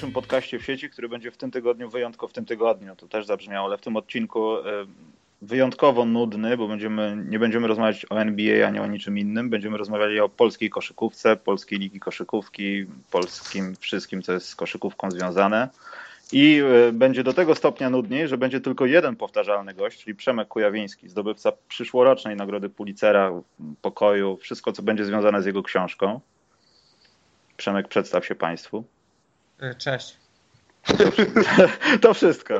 w najdłużniejszym podcaście w sieci, który będzie w tym tygodniu, wyjątkowo w tym tygodniu, to też zabrzmiało, ale w tym odcinku e, wyjątkowo nudny, bo będziemy, nie będziemy rozmawiać o NBA ani o niczym innym, będziemy rozmawiali o polskiej koszykówce, polskiej ligi koszykówki, polskim wszystkim, co jest z koszykówką związane. I e, będzie do tego stopnia nudniej, że będzie tylko jeden powtarzalny gość, czyli Przemek Kujawiński, zdobywca przyszłorocznej nagrody Pulicera, pokoju, wszystko co będzie związane z jego książką. Przemek, przedstaw się Państwu. E, cześć. To wszystko.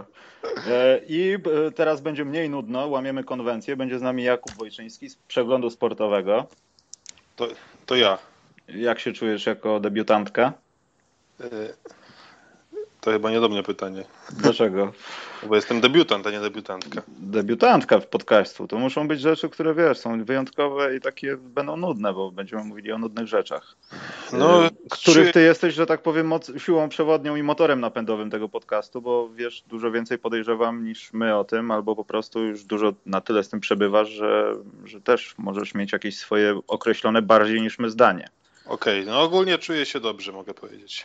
E, I teraz będzie mniej nudno, łamiemy konwencję. Będzie z nami Jakub Wojczyński z przeglądu sportowego. To, to ja. Jak się czujesz jako debiutantka? To chyba nie do mnie pytanie. Dlaczego? Bo jestem debiutant, a nie debiutantka. Debiutantka w podcastu. To muszą być rzeczy, które wiesz, są wyjątkowe i takie będą nudne, bo będziemy mówili o nudnych rzeczach. No, y, których ty jesteś, że tak powiem, siłą przewodnią i motorem napędowym tego podcastu, bo wiesz dużo więcej podejrzewam niż my o tym, albo po prostu już dużo na tyle z tym przebywasz, że, że też możesz mieć jakieś swoje określone bardziej niż my zdanie. Okej, okay, no ogólnie czuję się dobrze, mogę powiedzieć.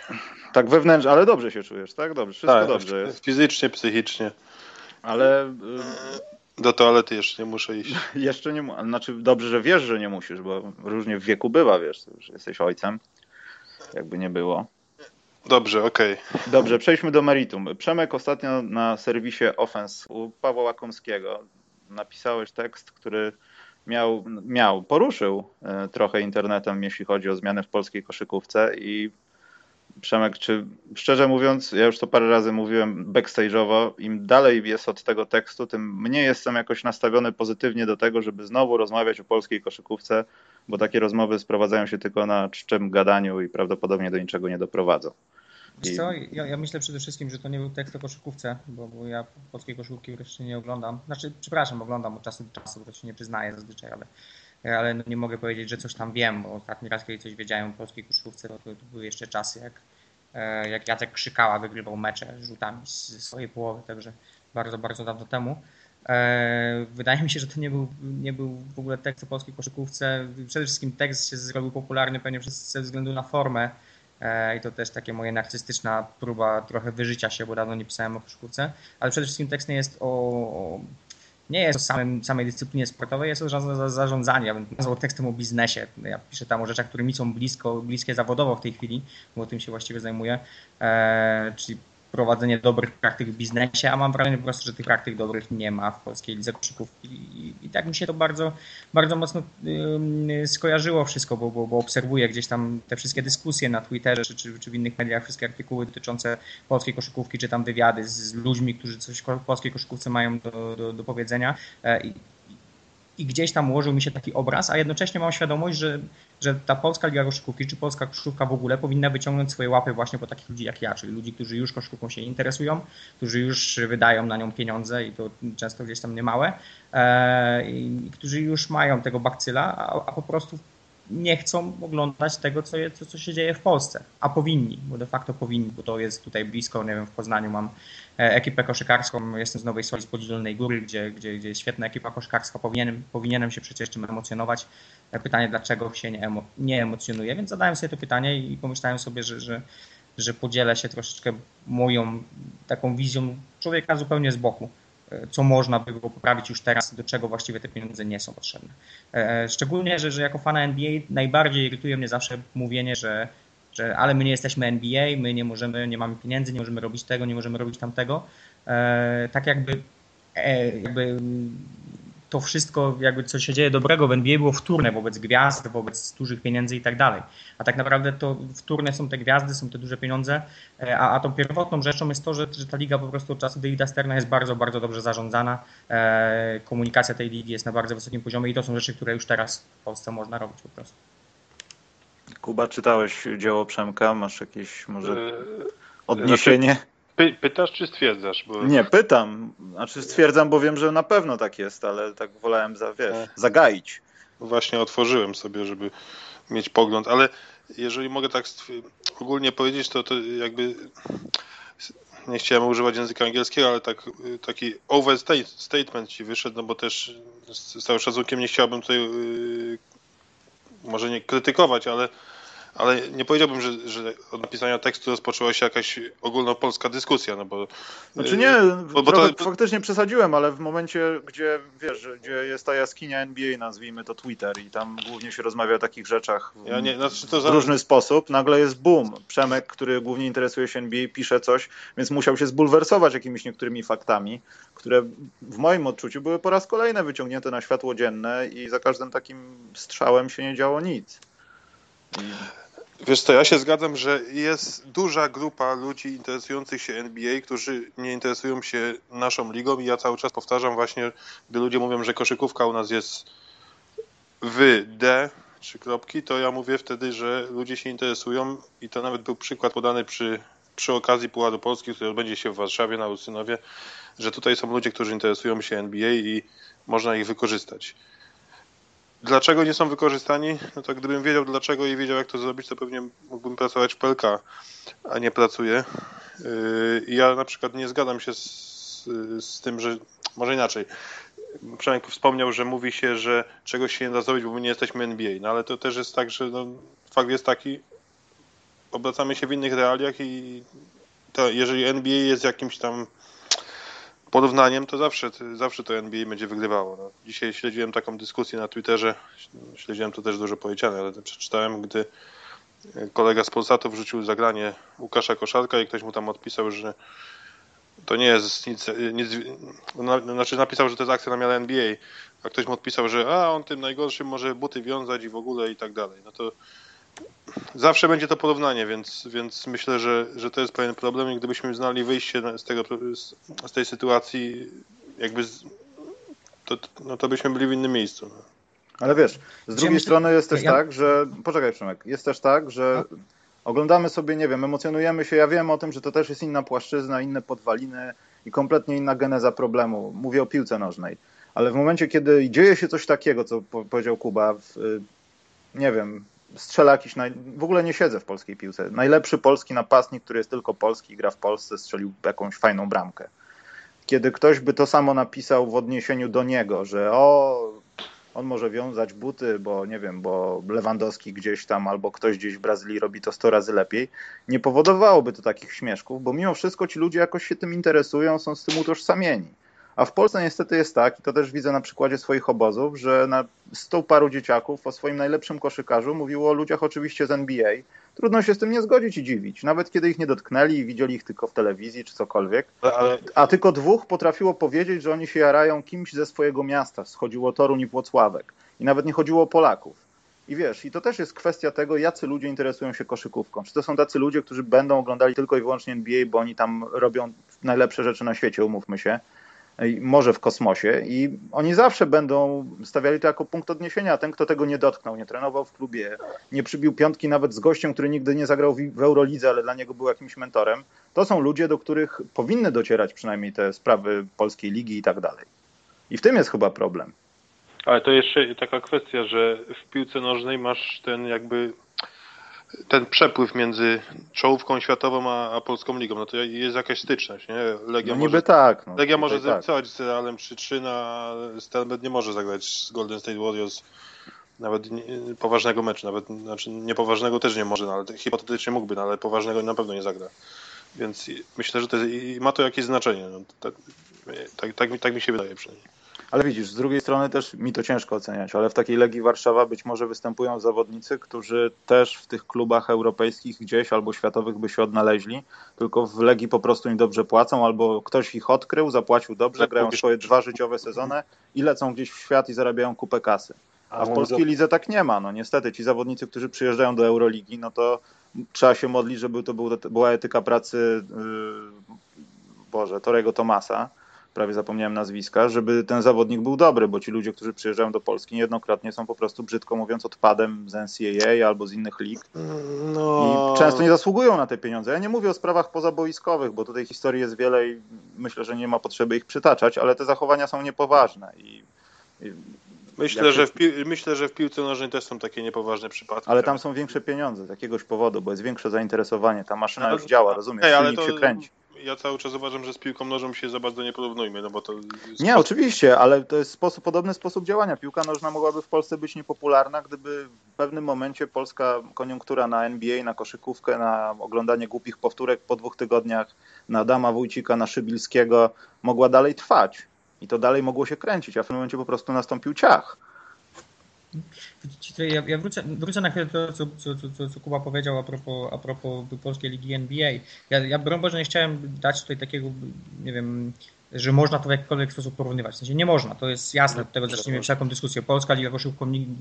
Tak wewnętrznie, ale dobrze się czujesz, tak? Dobrze, wszystko tak, dobrze jest. Fizycznie, psychicznie. Ale... Y, Do toalety jeszcze nie muszę iść. Jeszcze nie, znaczy dobrze, że wiesz, że nie musisz, bo różnie w wieku bywa, wiesz, że jesteś ojcem, jakby nie było. Dobrze, okej. Okay. Dobrze, przejdźmy do meritum. Przemek ostatnio na serwisie Offense u Pawła Łakomskiego napisałeś tekst, który miał, miał, poruszył e, trochę internetem, jeśli chodzi o zmiany w polskiej koszykówce i Przemek, czy szczerze mówiąc, ja już to parę razy mówiłem backstage'owo, im dalej jest od tego tekstu, tym mniej jestem jakoś nastawiony pozytywnie do tego, żeby znowu rozmawiać o polskiej koszykówce, bo takie rozmowy sprowadzają się tylko na czczym gadaniu i prawdopodobnie do niczego nie doprowadzą. Co, ja, ja, myślę przede wszystkim, że to nie był tekst o koszykówce, bo, bo ja polskiej koszykówki wreszcie nie oglądam. Znaczy, przepraszam, oglądam od czasu do czasu, bo to się nie przyznaję zazwyczaj, ale, ale no nie mogę powiedzieć, że coś tam wiem, bo ostatni raz, kiedy coś wiedziałem o polskiej koszykówce, to, to, to były jeszcze czasy, jak, e, jak Jacek Krzykała wygrywał mecze rzutami z swojej połowy, także bardzo, bardzo dawno temu. E, wydaje mi się, że to nie był, nie był w ogóle tekst o polskiej koszykówce. Przede wszystkim tekst się zrobił popularny pewnie ze względu na formę, i to też takie moje narcystyczna próba trochę wyżycia się, bo dawno nie pisałem o koszykówce, ale przede wszystkim tekst nie jest o, nie jest o samym, samej dyscyplinie sportowej, jest o zarządzaniu. Ja bym nazwał tekstem o biznesie. Ja piszę tam o rzeczach, które mi są blisko, bliskie zawodowo w tej chwili, bo tym się właściwie zajmuję, e, czyli prowadzenie dobrych praktyk w biznesie, a mam wrażenie po prostu, że tych praktyk dobrych nie ma w polskiej lidze koszykówki i, i tak mi się to bardzo, bardzo mocno yy, skojarzyło wszystko, bo, bo, bo, obserwuję gdzieś tam te wszystkie dyskusje na Twitterze czy, czy, czy w innych mediach, wszystkie artykuły dotyczące polskiej koszykówki, czy tam wywiady z, z ludźmi, którzy coś polskiej koszykówce mają do, do, do powiedzenia. E, i gdzieś tam ułożył mi się taki obraz, a jednocześnie mam świadomość, że, że ta polska liga koszykówki, czy polska koszykówka w ogóle powinna wyciągnąć swoje łapy właśnie po takich ludzi jak ja, czyli ludzi, którzy już koszykówką się interesują, którzy już wydają na nią pieniądze i to często gdzieś tam niemałe, e, i którzy już mają tego bakcyla, a, a po prostu nie chcą oglądać tego, co, je, co, co się dzieje w Polsce, a powinni, bo de facto powinni, bo to jest tutaj blisko, nie wiem, w Poznaniu mam e, ekipę koszykarską, jestem z Nowej Soli, z Podzielonej Góry, gdzie, gdzie, gdzie jest świetna ekipa koszykarska, powinienem, powinienem się przecież czym emocjonować. E, pytanie, dlaczego się nie, emo, nie emocjonuje, więc zadałem sobie to pytanie i pomyślałem sobie, że, że, że podzielę się troszeczkę moją taką wizją człowieka zupełnie z boku co można by było poprawić już teraz, do czego właściwie te pieniądze nie są potrzebne. E, szczególnie, że, że jako fana NBA najbardziej irytuje mnie zawsze mówienie, że, że ale my nie jesteśmy NBA, my nie możemy, nie mamy pieniędzy, nie możemy robić tego, nie możemy robić tamtego. E, tak jakby, e, jakby to wszystko, jakby co się dzieje dobrego w NBA było wtórne wobec gwiazd, wobec dużych pieniędzy i tak dalej. A tak naprawdę to wtórne są te gwiazdy, są te duże pieniądze, e, a, a tą pierwotną rzeczą jest to, że, że ta liga po prostu od czasu Davida Sterna jest bardzo, bardzo dobrze zarządzana. E, komunikacja tej ligi jest na bardzo wysokim poziomie i to są rzeczy, które już teraz w Polsce można robić po prostu. Kuba, czytałeś dzieło Przemka? Masz jakieś może e, odniesienie? Py, pytasz czy stwierdzasz? Bo... Nie, pytam. Znaczy stwierdzam, bo wiem, że na pewno tak jest, ale tak wolałem za, wiesz, e. zagaić. Właśnie otworzyłem sobie, żeby mieć pogląd, ale jeżeli mogę tak ogólnie powiedzieć, to, to jakby nie chciałem używać języka angielskiego, ale tak, taki overstatement ci wyszedł, no bo też z całym szacunkiem nie chciałbym tutaj yy, może nie krytykować, ale ale nie powiedziałbym, że, że od napisania tekstu rozpoczęła się jakaś ogólnopolska dyskusja, no bo... Znaczy nie, bo, bo to... faktycznie przesadziłem, ale w momencie, gdzie wiesz, gdzie jest ta jaskinia NBA, nazwijmy to Twitter i tam głównie się rozmawia o takich rzeczach w, ja nie, znaczy w różny sposób, nagle jest boom. Przemek, który głównie interesuje się NBA, pisze coś, więc musiał się zbulwersować jakimiś niektórymi faktami, które w moim odczuciu były po raz kolejny wyciągnięte na światło dzienne i za każdym takim strzałem się nie działo nic. Wiesz co, ja się zgadzam, że jest duża grupa ludzi interesujących się NBA, którzy nie interesują się naszą ligą i ja cały czas powtarzam właśnie, gdy ludzie mówią, że koszykówka u nas jest w D, trzy kropki, to ja mówię wtedy, że ludzie się interesują i to nawet był przykład podany przy, przy okazji Pułaru Polski, który odbędzie się w Warszawie na Usynowie, że tutaj są ludzie, którzy interesują się NBA i można ich wykorzystać. Dlaczego nie są wykorzystani? No to gdybym wiedział dlaczego i wiedział jak to zrobić, to pewnie mógłbym pracować w PLK, a nie pracuję. Yy, ja na przykład nie zgadzam się z, z tym, że może inaczej. Przemek wspomniał, że mówi się, że czegoś się nie da zrobić, bo my nie jesteśmy NBA. No ale to też jest tak, że no, fakt jest taki, obracamy się w innych realiach i to, jeżeli NBA jest jakimś tam porównaniem, to zawsze, zawsze to NBA będzie wygrywało. No. Dzisiaj śledziłem taką dyskusję na Twitterze, śledziłem to też dużo powiedziane, ale przeczytałem, gdy kolega z Polsatu wrzucił zagranie Łukasza Koszarka i ktoś mu tam odpisał, że to nie jest nic, nic znaczy napisał, że to jest akcja na miarę NBA, a ktoś mu odpisał, że a on tym najgorszym może buty wiązać i w ogóle i tak dalej. No to zawsze będzie to porównanie, więc, więc myślę, że, że to jest pewien problem i gdybyśmy znali wyjście z, tego, z tej sytuacji, jakby z, to, no to byśmy byli w innym miejscu. No. Ale wiesz, z drugiej strony jest też ja... tak, że. Poczekaj, Przemek, jest też tak, że no. oglądamy sobie, nie wiem, emocjonujemy się. Ja wiem o tym, że to też jest inna płaszczyzna, inne podwaliny i kompletnie inna geneza problemu. Mówię o piłce nożnej. Ale w momencie, kiedy dzieje się coś takiego, co powiedział Kuba, w, nie wiem, strzela jakiś. Naj... W ogóle nie siedzę w polskiej piłce. Najlepszy polski napastnik, który jest tylko polski i gra w Polsce, strzelił jakąś fajną bramkę. Kiedy ktoś by to samo napisał w odniesieniu do niego, że o, on może wiązać buty, bo nie wiem, bo Lewandowski gdzieś tam albo ktoś gdzieś w Brazylii robi to 100 razy lepiej, nie powodowałoby to takich śmieszków, bo mimo wszystko ci ludzie jakoś się tym interesują, są z tym utożsamieni. A w Polsce niestety jest tak, i to też widzę na przykładzie swoich obozów, że na stu paru dzieciaków o swoim najlepszym koszykarzu mówiło o ludziach oczywiście z NBA. Trudno się z tym nie zgodzić i dziwić. Nawet kiedy ich nie dotknęli i widzieli ich tylko w telewizji czy cokolwiek. A tylko dwóch potrafiło powiedzieć, że oni się jarają kimś ze swojego miasta. Schodziło Torun i Włocławek. I nawet nie chodziło o Polaków. I wiesz, i to też jest kwestia tego, jacy ludzie interesują się koszykówką. Czy to są tacy ludzie, którzy będą oglądali tylko i wyłącznie NBA, bo oni tam robią najlepsze rzeczy na świecie, umówmy się, może w kosmosie i oni zawsze będą stawiali to jako punkt odniesienia. Ten, kto tego nie dotknął, nie trenował w klubie, nie przybił piątki nawet z gościem, który nigdy nie zagrał w Eurolidze, ale dla niego był jakimś mentorem, to są ludzie, do których powinny docierać przynajmniej te sprawy polskiej ligi i tak dalej. I w tym jest chyba problem. Ale to jeszcze taka kwestia, że w piłce nożnej masz ten jakby ten przepływ między czołówką światową a, a, polską ligą, no to jest jakaś styczność, nie? Legia no niby może, tak. No, Legia może zrywcować tak. z Realem 3-3, no, a Stelmed nie może zagrać z Golden State Warriors nawet nie, poważnego meczu, nawet znaczy niepoważnego też nie może, no, ale hipotetycznie mógłby, no, ale poważnego na pewno nie zagra. Więc myślę, że to jest, ma to jakieś znaczenie. No, tak, tak, tak, tak mi się wydaje przynajmniej. Ale widzisz, z drugiej strony też mi to ciężko oceniać, ale w takiej Legii Warszawa być może występują zawodnicy, którzy też w tych klubach europejskich gdzieś albo światowych by się odnaleźli, tylko w Legii po prostu im dobrze płacą, albo ktoś ich odkrył, zapłacił dobrze, tak, grają swoje dwa życiowe sezony i lecą gdzieś w świat i zarabiają kupę kasy. A w polskiej lidze tak nie ma. No niestety ci zawodnicy, którzy przyjeżdżają do Euroligi, no to trzeba się modlić, żeby to była etyka pracy yy, Boże, Torego Tomasa, prawie zapomniałem nazwiska, żeby ten zawodnik był dobry, bo ci ludzie, którzy przyjeżdżają do Polski niejednokrotnie są po prostu, brzydko mówiąc, odpadem z NCAA albo z innych lig no... i często nie zasługują na te pieniądze. Ja nie mówię o sprawach pozaboiskowych, bo tutaj historii jest wiele i myślę, że nie ma potrzeby ich przytaczać, ale te zachowania są niepoważne i, i Myślę, że w myślę, że w piłce nożnej też są takie niepoważne przypadki. Ale tam są większe pieniądze z jakiegoś powodu, bo jest większe zainteresowanie. Ta maszyna no, już działa, rozumiesz? Silnik to, się kręci ja cały czas uważam, że z piłką nożą się za bardzo nie porównujmy, no bo to... Nie, oczywiście, ale to jest sposób, podobny sposób działania. Piłka nożna mogłaby w Polsce być niepopularna, gdyby w pewnym momencie polska koniunktura na NBA, na koszykówkę, na oglądanie głupich powtórek po dwóch tygodniach, na Adama Wójcika, na Szybilskiego mogła dalej trwać. I to dalej mogło się kręcić, a w tym momencie po prostu nastąpił ciach. Ja, ja wrócę, wrócę, na chwilę do tego, co, co, co, co, Kuba powiedział a propos, a propos polskiej ligi NBA. Ja, ja broń Boże nie chciałem dać tutaj takiego, nie wiem, że można to w jakikolwiek sposób porównywać. W sensie nie można, to jest jasne, od tego zaczniemy wszelką dyskusję. Polska Liga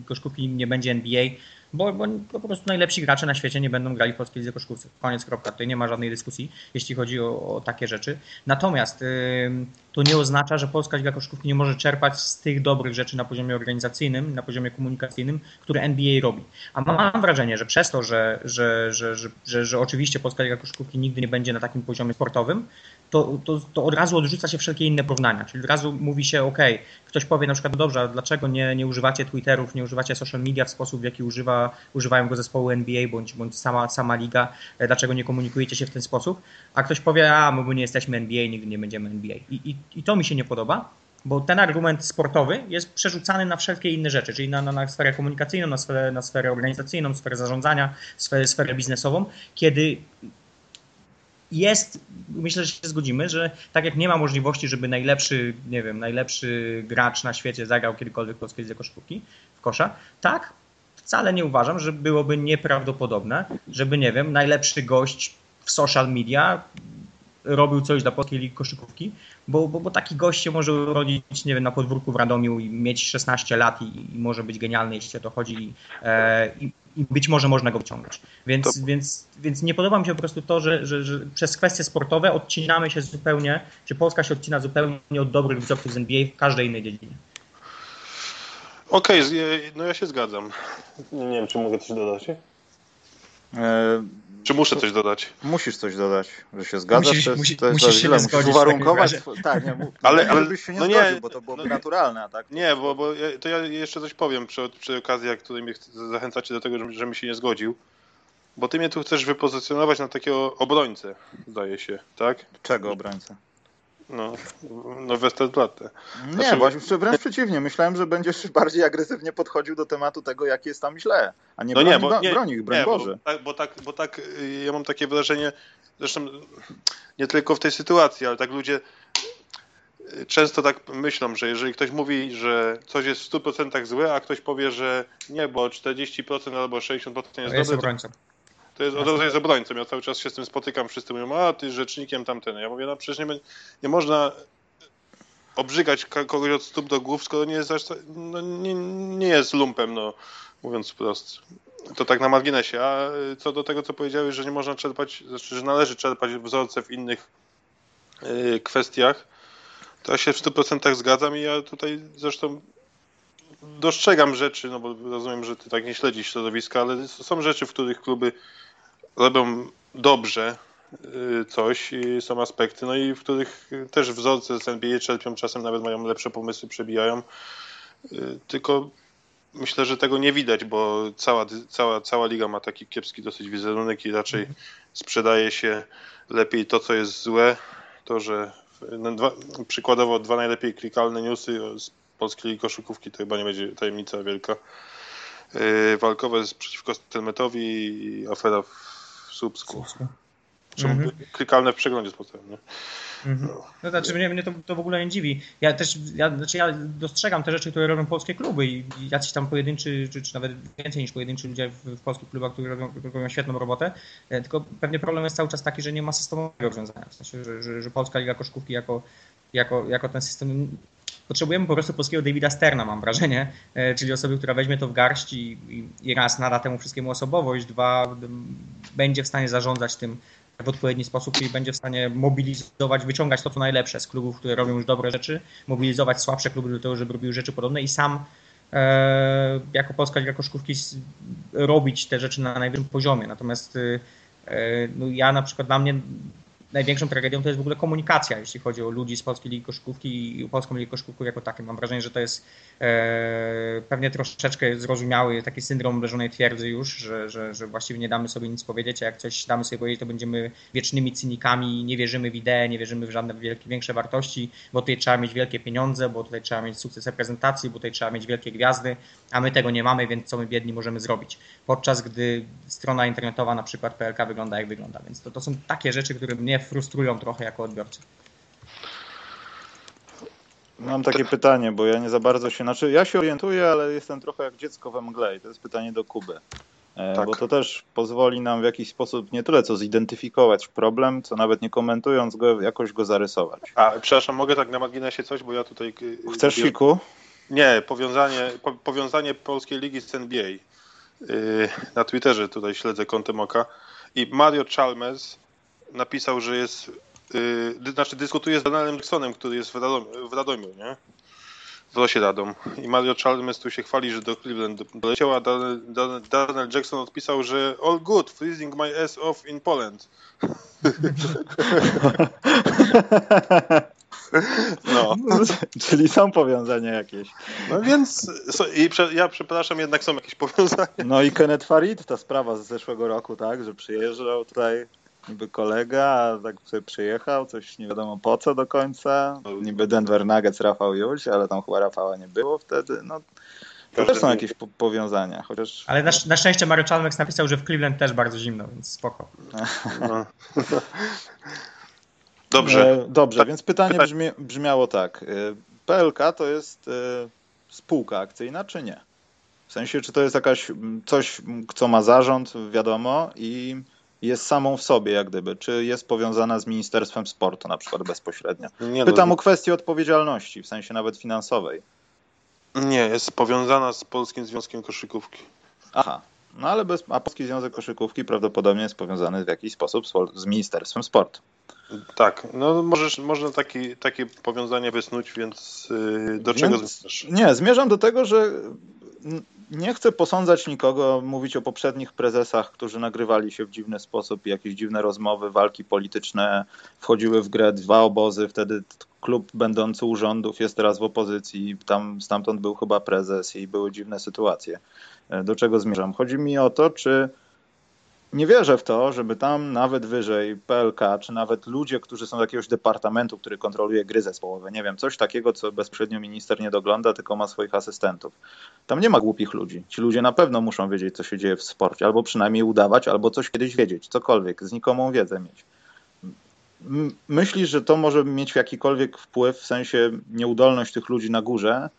Koszykówki nie będzie NBA, bo, bo, po prostu najlepsi gracze na świecie nie będą grali w polskiej lidze koszykówce. Koniec, kropka. Tutaj nie ma żadnej dyskusji, jeśli chodzi o, o takie rzeczy. Natomiast yy, to nie oznacza, że Polska Liga Koszykówki nie może czerpać z tych dobrych rzeczy na poziomie organizacyjnym, na poziomie komunikacyjnym, które NBA robi. A mam wrażenie, że przez to, że, że, że, że, że, że oczywiście Polska Liga Koszykówki nigdy nie będzie na takim poziomie sportowym, to, to, to od razu odrzuca się wszelkie inne porównania. Czyli od razu mówi się, ok, ktoś powie na przykład, no dobrze, dlaczego nie, nie używacie Twitterów, nie używacie social media w sposób, w jaki używa, używają go zespoły NBA bądź, bądź sama, sama liga, e, dlaczego nie komunikujecie się w ten sposób? A ktoś powie, a my nie jesteśmy NBA, nigdy nie będziemy NBA. I, i, i to mi się nie podoba, bo ten argument sportowy jest przerzucany na wszelkie inne rzeczy, czyli na, na, na sferę komunikacyjną, na sferę, na sferę organizacyjną, sferę zarządzania, sferę, sferę biznesową, kiedy jest, myślę, że się zgodzimy, że tak jak nie ma możliwości, żeby najlepszy, nie wiem, najlepszy gracz na świecie zagrał kiedykolwiek polskiej lidze koszykówki w kosza, tak wcale nie uważam, że byłoby nieprawdopodobne, żeby, nie wiem, najlepszy gość w social media robił coś dla polskiej ligi koszykówki, bo, bo, bo taki gość się może urodzić, nie wiem, na podwórku w Radomiu i mieć 16 lat i, i może być genialny, jeśli o to chodzi e, i, i być może można go wciągnąć. Więc, to... więc, więc nie podoba mi się po prostu to, że, że, że, przez kwestie sportowe odcinamy się zupełnie, czy Polska się odcina zupełnie od dobrych wzorców z NBA w każdej innej dziedzinie. Okej, okay, no ja się zgadzam. Nie wiem, czy mogę coś dodać. Czy muszę coś dodać? Musisz coś dodać, że się zgadzasz. Musisz, to musi, to jest musisz się musisz uwarunkować. Tak, nie, ale, ale byś się nie no zgodził, nie, bo to byłoby no, naturalne, tak? Nie, bo, bo ja, to ja jeszcze coś powiem przy, przy okazji, jak tutaj mnie zachęcacie do tego, że, że mi się nie zgodził. Bo ty mnie tu chcesz wypozycjonować na takiego obrońcę, zdaje się, tak? Czego obrońcę? No, no Westerplatte. Nie, znaczy... właśnie wręcz przeciwnie. Myślałem, że będziesz bardziej agresywnie podchodził do tematu tego, jak jest tam źle, a nie, no broni, nie, bo, nie, broni ich, broń nie, Boże. Bo, tak, bo, tak, bo tak y, ja mam takie wrażenie, zresztą nie tylko w tej sytuacji, ale tak ludzie y, często tak myślą, że jeżeli ktoś mówi, że coś jest w 100% złe, a ktoś powie, że nie, bo 40% albo 60% jest, jest dobre, to, to jest od razu jest obrońcą. Ja cały czas się z tym spotykam, wszyscy mówią, a ty rzecznikiem tamten. Ja mówię, no przecież nie, nie można obrzygać kogoś od stóp do głów, skoro nie jest, no, nie, nie jest lumpem, no mówiąc wprost. To tak na marginesie. A co do tego, co powiedziałeś, że nie można czerpać, znaczy, że należy czerpać wzorce w innych yy, kwestiach, to ja się w 100% zgadzam i ja tutaj zresztą dostrzegam rzeczy, no bo rozumiem, że ty tak nie śledzisz środowiska, ale są rzeczy, w których kluby robią dobrze y, coś i są aspekty, no i w których też wzorce z NBA czerpią, czasem nawet mają lepsze pomysły, przebijają. Y, tylko myślę, że tego nie widać, bo cała, cała, cała liga ma taki kiepski dosyć wizerunek i raczej mhm. sprzedaje się lepiej to, co jest złe. To, że no, przykładowo dwa najlepiej klikalne newsy polskiej koszykówki to chyba nie będzie tajemnica wielka. Y, walkowe jest przeciwko Stelmetowi i afera w Słupsku. Czemu mhm. klikalne w przeglądzie sportowym, nie? Mhm. No. no znaczy mnie, mnie to, to w ogóle nie dziwi. Ja też ja, znaczy ja dostrzegam te rzeczy, które robią polskie kluby i jacyś tam pojedynczy, czy, czy nawet więcej niż pojedynczy ludzie w, w polskich klubach, którzy robią, robią świetną robotę. E, tylko pewnie problem jest cały czas taki, że nie ma systemowego rozwiązania. W sensie, że, że, że Polska Liga Koszkówki jako, jako, jako ten system potrzebujemy po prostu polskiego Davida Sterna, mam wrażenie, e, czyli osoby, która weźmie to w garść i, i, raz nada temu wszystkiemu osobowość, dwa będzie w stanie zarządzać tym w odpowiedni sposób i będzie w stanie mobilizować, wyciągać to, co najlepsze z klubów, które robią już dobre rzeczy, mobilizować słabsze kluby do tego, żeby robiły rzeczy podobne i sam e, jako Polska Liga Koszkówki robić te rzeczy na najwyższym poziomie. Natomiast e, no ja na przykład dla mnie największą tragedią to jest w ogóle komunikacja, jeśli chodzi o ludzi z Polskiej Ligi Koszykówki i Polską Ligę Koszykówki jako takie. Mam wrażenie, że to jest e, pewnie troszeczkę zrozumiały taki syndrom leżonej twierdzy już, że, że, że właściwie nie damy sobie nic powiedzieć, a jak coś damy sobie powiedzieć, to będziemy wiecznymi cynikami, nie wierzymy w ideę, nie wierzymy w żadne wielkie, większe wartości, bo tutaj trzeba mieć wielkie pieniądze, bo tutaj trzeba mieć sukces reprezentacji, bo tutaj trzeba mieć wielkie gwiazdy, a my tego nie mamy, więc co my biedni możemy zrobić. Podczas gdy strona internetowa, na przykład PLK wygląda jak wygląda, więc to, to są takie rzeczy, które mnie frustrują trochę jako odbiorcy. Mam takie pytanie, bo ja nie za bardzo się, znaczy ja się orientuję, ale jestem trochę jak dziecko we mgle i to jest pytanie do Kuby. E, tak. Bo to też pozwoli nam w jakiś sposób nie tyle co zidentyfikować problem, co nawet nie komentując go, jakoś go zarysować. A przepraszam, mogę tak na marginesie coś, bo ja tutaj. Chcesz siku? Nie, powiązanie, po, powiązanie polskiej ligi z NBA. Yy, na Twitterze tutaj śledzę kątem oka. I Mario Chalmers napisał, że jest. Yy, znaczy dyskutuje z Danielem Jacksonem, który jest w, Radom, w Radomiu, nie? W losie Radom. I Mario Chalmers tu się chwali, że do Cleveland doleciał, a Daniel, Daniel Jackson odpisał, że all good, freezing my ass off in Poland. No. Czyli są powiązania jakieś. No więc i prze, ja przepraszam, jednak są jakieś powiązania. No i Kenneth Farid, ta sprawa z zeszłego roku, tak, że przyjeżdżał tutaj niby kolega, a tak sobie przyjechał, coś nie wiadomo po co do końca. Niby Denver Nuggets, Rafał Juś, ale tam chyba Rafała nie było wtedy. No, to też są jakieś po powiązania, chociaż... Ale na, na szczęście Mario Chalmers napisał, że w Cleveland też bardzo zimno, więc spoko. No. Dobrze. E, dobrze, tak. więc pytanie brzmi, brzmiało tak. E, PLK to jest e, spółka akcyjna, czy nie? W sensie, czy to jest jakaś coś, co ma zarząd, wiadomo, i jest samą w sobie, jak gdyby, czy jest powiązana z Ministerstwem Sportu na przykład bezpośrednio. Nie Pytam no. o kwestię odpowiedzialności, w sensie nawet finansowej. Nie, jest powiązana z Polskim Związkiem Koszykówki. Aha, no ale bez, a Polski Związek Koszykówki prawdopodobnie jest powiązany w jakiś sposób z Ministerstwem Sportu. Tak, no możesz, można taki, takie powiązanie wysnuć, więc yy, do więc, czego zmierzasz? Nie, zmierzam do tego, że nie chcę posądzać nikogo, mówić o poprzednich prezesach, którzy nagrywali się w dziwny sposób, jakieś dziwne rozmowy, walki polityczne, wchodziły w grę dwa obozy, wtedy klub będący u rządów jest teraz w opozycji, tam stamtąd był chyba prezes i były dziwne sytuacje. E, do czego zmierzam? Chodzi mi o to, czy nie wierzę w to, żeby tam nawet wyżej PLK, czy nawet ludzie, którzy są z jakiegoś departamentu, który kontroluje gry zespołowe, nie wiem, coś takiego, co bezpośrednio minister nie dogląda, tylko ma swoich asystentów. Tam nie ma głupich ludzi. Ci ludzie na pewno muszą wiedzieć, co się dzieje w sporcie, albo przynajmniej udawać, albo coś kiedyś wiedzieć, cokolwiek, znikomą wiedzę mieć. Myślisz, że to może mieć jakikolwiek wpływ, w sensie nieudolność tych ludzi na górze,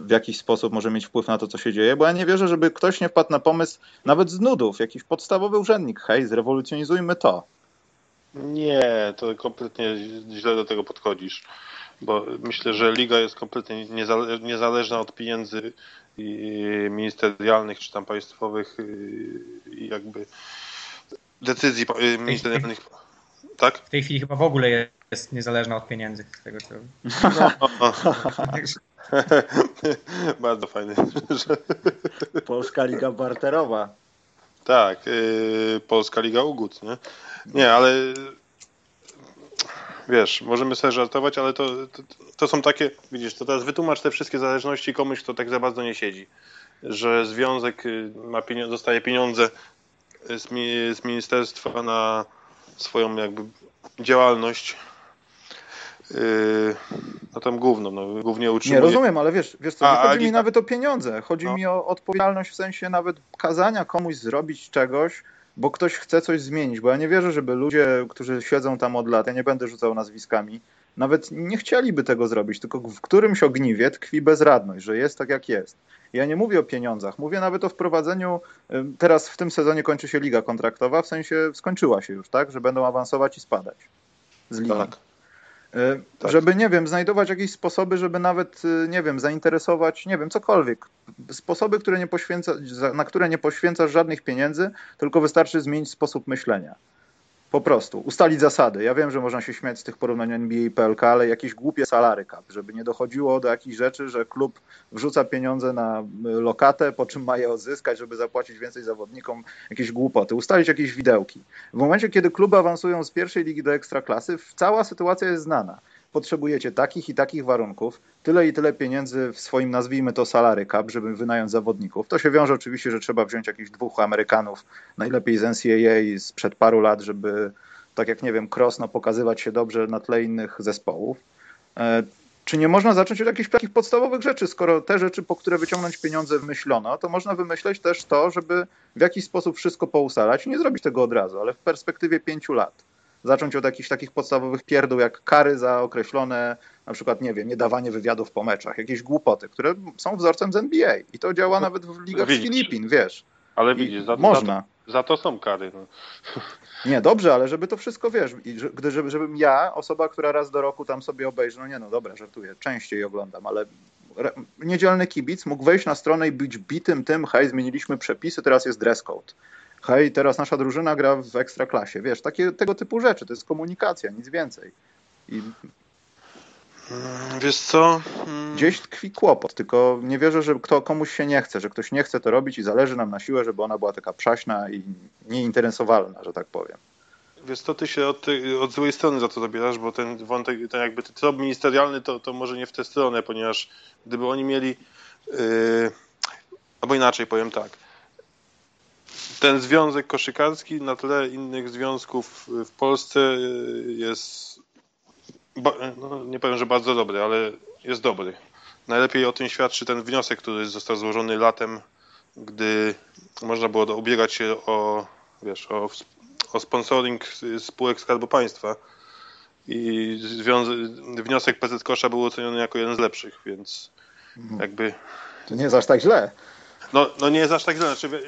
w jakiś sposób może mieć wpływ na to, co się dzieje, bo ja nie wierzę, żeby ktoś nie wpadł na pomysł, nawet z nudów, jakiś podstawowy urzędnik, hej, zrewolucjonizujmy to. Nie, to kompletnie źle do tego podchodzisz, bo myślę, że liga jest kompletnie niezależna od pieniędzy ministerialnych czy tam państwowych i jakby decyzji ministerialnych. Tak? W tej chwili chyba w ogóle jest niezależna od pieniędzy z tego co. No. Bardzo fajnie. Polska Liga Barterowa. Tak, yy, Polska Liga Ugód, nie? Nie, ale wiesz, możemy sobie żartować, ale to, to, to, są takie, widzisz, to teraz wytłumacz te wszystkie zależności komuś, kto tak za bardzo nie siedzi. Że związek y, ma pieniądze, dostaje pieniądze z, mi, z ministerstwa na swoją jakby działalność no tam główno, no głównie utrzymuje. Nie, rozumiem, ale wiesz, wiesz co, nie chodzi mi nawet o pieniądze, chodzi no. mi o odpowiedzialność w sensie nawet kazania komuś zrobić czegoś, bo ktoś chce coś zmienić, bo ja nie wierzę, żeby ludzie, którzy siedzą tam od lat, ja nie będę rzucał nazwiskami, nawet nie chcieliby tego zrobić, tylko w którymś ogniwie tkwi bezradność, że jest tak jak jest. Ja nie mówię o pieniądzach, mówię nawet o wprowadzeniu, teraz w tym sezonie kończy się liga kontraktowa, w sensie skończyła się już, tak, że będą awansować i spadać z ligi. Tak. E, tak. Żeby, nie wiem, znajdować jakieś sposoby, żeby nawet, e, nie wiem, zainteresować, nie wiem, cokolwiek. Sposoby, które nie poświęca, na które nie poświęcasz żadnych pieniędzy, tylko wystarczy zmienić sposób myślenia. Po prostu. Ustalić zasady. Ja wiem, że można się śmiać z tych porównań NBA i PLK, ale jakieś głupie salary cap, żeby nie dochodziło do jakichś rzeczy, że klub wrzuca pieniądze na lokatę, po czym ma je odzyskać, żeby zapłacić więcej zawodnikom, jakieś głupoty. Ustalić jakieś widełki. W momencie, kiedy kluby awansują z pierwszej ligi do ekstraklasy, cała sytuacja jest znana potrzebujecie takich i takich warunków, tyle i tyle pieniędzy w swoim, nazwijmy to salary cap, żeby wynająć zawodników. To się wiąże oczywiście, że trzeba wziąć jakichś dwóch Amerykanów, najlepiej z NCAA sprzed paru lat, żeby tak jak nie wiem, Krosno pokazywać się dobrze na tle innych zespołów. E, czy nie można zacząć od jakichś takich podstawowych rzeczy, skoro te rzeczy, po które wyciągnąć pieniądze wymyślono, to można wymyśleć też to, żeby w jakiś sposób wszystko pousalać. Nie zrobić tego od razu, ale w perspektywie pięciu lat zacząć od jakichś takich podstawowych pierdół, jak kary za określone, na przykład, nie wiem, niedawanie wywiadów po meczach, jakieś głupoty, które są wzorcem z NBA. I to działa no, nawet w ligach z Filipin, wiesz. Ale widzisz, za, można. Za to, za to są kary. No. Nie, dobrze, ale żeby to wszystko, wiesz, gdy, żeby, żebym ja, osoba, która raz do roku tam sobie obejrzy, no nie no, dobra, żartuję, częściej oglądam, ale niedzielny kibic mógł wejść na stronę i być bitym tym, hej, zmieniliśmy przepisy, teraz jest dress code hej, teraz nasza drużyna gra w ekstraklasie. Wiesz, takie, tego typu rzeczy, to jest komunikacja, nic więcej. I mm, Wiesz co? Mm. Gdzieś tkwi kłopot, tylko nie wierzę, że kto, komuś się nie chce, że ktoś nie chce to robić i zależy nam na siłę, żeby ona była taka przaśna i nieinteresowalna, że tak powiem. Wiesz co, ty się od, od złej strony za to zabierasz, bo ten wątek, ten jakby ten trop ministerialny to, to może nie w tę stronę, ponieważ gdyby oni mieli, yy, albo inaczej powiem tak, ten związek koszykarski na tle innych związków w Polsce jest, no nie powiem, że bardzo dobry, ale jest dobry. Najlepiej o tym świadczy ten wniosek, który został złożony latem, gdy można było ubiegać się o, wiesz, o, o sponsoring spółek Skarbu Państwa i wniosek PZ Kosza był oceniony jako jeden z lepszych, więc mhm. jakby... To nie jest aż tak źle. No, no nie jest aż tak źle. Znaczy,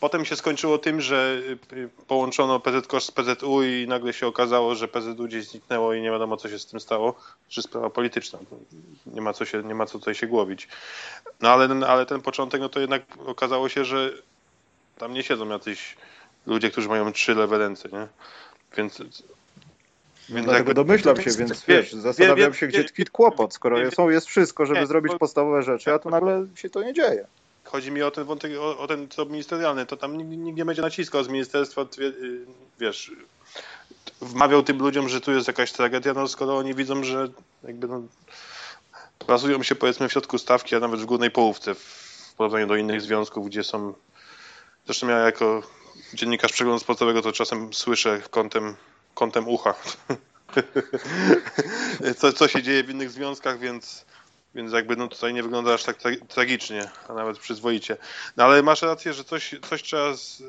potem się skończyło tym, że y, połączono PZKosz z PZU i nagle się okazało, że PZU gdzieś zniknęło i nie wiadomo, co się z tym stało. Czy sprawa polityczna. Nie ma co, się, nie ma co tutaj się głowić. No ale, ale ten początek, no to jednak okazało się, że tam nie siedzą jacyś ludzie, którzy mają trzy lewe ręce, nie? Więc więc Dlatego jakby, domyślam się, więc wiesz, zastanawiam się, gdzie tkwi kłopot, skoro jest wszystko, żeby zrobić podstawowe rzeczy, a tu nagle się to nie dzieje. Chodzi mi o ten wątek, o, o ten co ministerialny, to tam nikt, nie będzie naciskał z ministerstwa, y, wiesz, wmawiał tym ludziom, że tu jest jakaś tragedia, no skoro oni widzą, że jakby no, plazują się powiedzmy w środku stawki, a nawet w górnej połówce w porównaniu do innych związków, gdzie są, zresztą ja jako dziennikarz przeglądu sportowego to czasem słyszę kątem, kątem ucha, co, co się dzieje w innych związkach, więc więc jakby no tutaj nie wygląda aż tak tragicznie, a nawet przyzwoicie. No ale masz rację, że coś, coś trzeba z,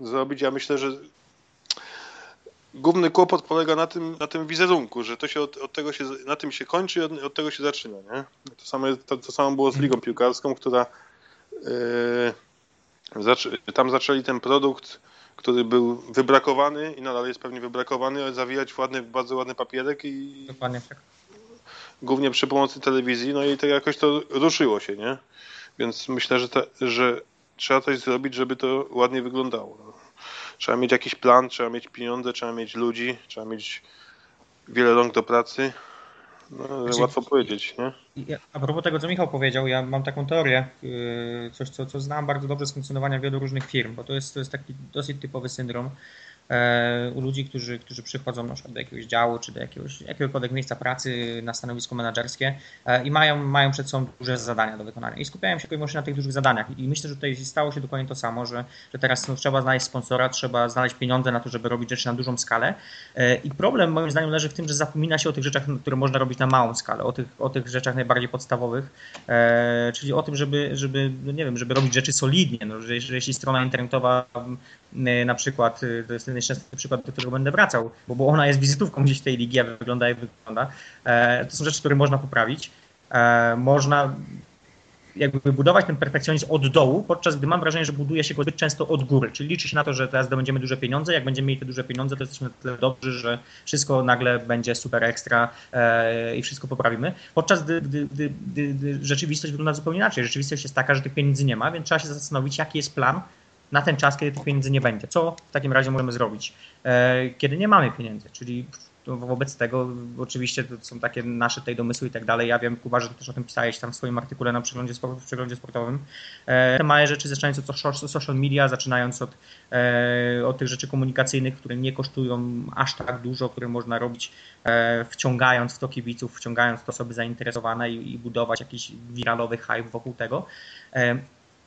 zrobić. Ja myślę, że główny kłopot polega na tym, na tym wizerunku, że to się od, od tego się, na tym się kończy i od, od, tego się zaczyna. Nie? To, samo, to, to samo było z ligą piłkarską, która yy, tam zaczęli ten produkt, który był wybrakowany i nadal jest pewnie wybrakowany, zawijać w ładny, bardzo ładny papierek i Dokładnie tak głównie przy pomocy telewizji, no i tak jakoś to ruszyło się, nie? Więc myślę, że, że trzeba coś zrobić, żeby to ładnie wyglądało. No. Trzeba mieć jakiś plan, trzeba mieć pieniądze, trzeba mieć ludzi, trzeba mieć wiele rąk do pracy. No, znaczy, łatwo powiedzieć, nie? A propos tego, co Michał powiedział, ja mam taką teorię, yy, coś, co, co znam bardzo dobrze z funkcjonowania wielu różnych firm, bo to jest, to jest taki dosyć typowy syndrom, u ludzi, którzy, którzy przychodzą na przykład do jakiegoś działu czy do jakiegoś, jakiegokolwiek miejsca pracy na stanowisko menedżerskie e, i mają, mają przed sobą duże zadania do wykonania i skupiają się tylko na tych dużych zadaniach. I myślę, że tutaj stało się dokładnie to samo, że, że teraz no, trzeba znaleźć sponsora, trzeba znaleźć pieniądze na to, żeby robić rzeczy na dużą skalę. E, I problem moim zdaniem leży w tym, że zapomina się o tych rzeczach, które można robić na małą skalę, o tych, o tych rzeczach najbardziej podstawowych, czyli o tym, żeby, żeby no nie wiem, żeby robić rzeczy solidnie, no, że, że jeśli strona internetowa na przykład, to jest nieszczęsny przykład, do którego będę wracał, bo, bo ona jest wizytówką gdzieś tej ligi, a wygląda jak wygląda. E, to są rzeczy, które można poprawić. E, można jakby budować ten perfekcjonizm od dołu, podczas gdy mam wrażenie, że buduje się go zbyt często od góry. Czyli liczy się na to, że teraz zdobędziemy duże pieniądze. Jak będziemy mieli te duże pieniądze, to jesteśmy na tyle dobrzy, że wszystko nagle będzie super ekstra e, i wszystko poprawimy. Podczas gdy, gdy, gdy, gdy, rzeczywistość wygląda zupełnie inaczej. Rzeczywistość jest taka, że tych pieniędzy nie ma, więc trzeba się zastanowić, jaki jest plan na ten czas, kiedy tych pieniędzy nie będzie. Co w takim razie możemy zrobić, e, kiedy nie mamy pieniędzy? Czyli wobec tego oczywiście to są takie nasze tej domysły i tak dalej. Ja wiem, Kuba, że ty też o tym pisałeś tam w swoim artykule na przeglądzie, w przeglądzie sportowym. E, te małe rzeczy, zaczynając od social media, zaczynając od, e, od tych rzeczy komunikacyjnych, które nie kosztują aż tak dużo, które można robić wciągając w to kibiców, wciągając w to osoby zainteresowane i, i budować jakiś wiralowy hype wokół tego.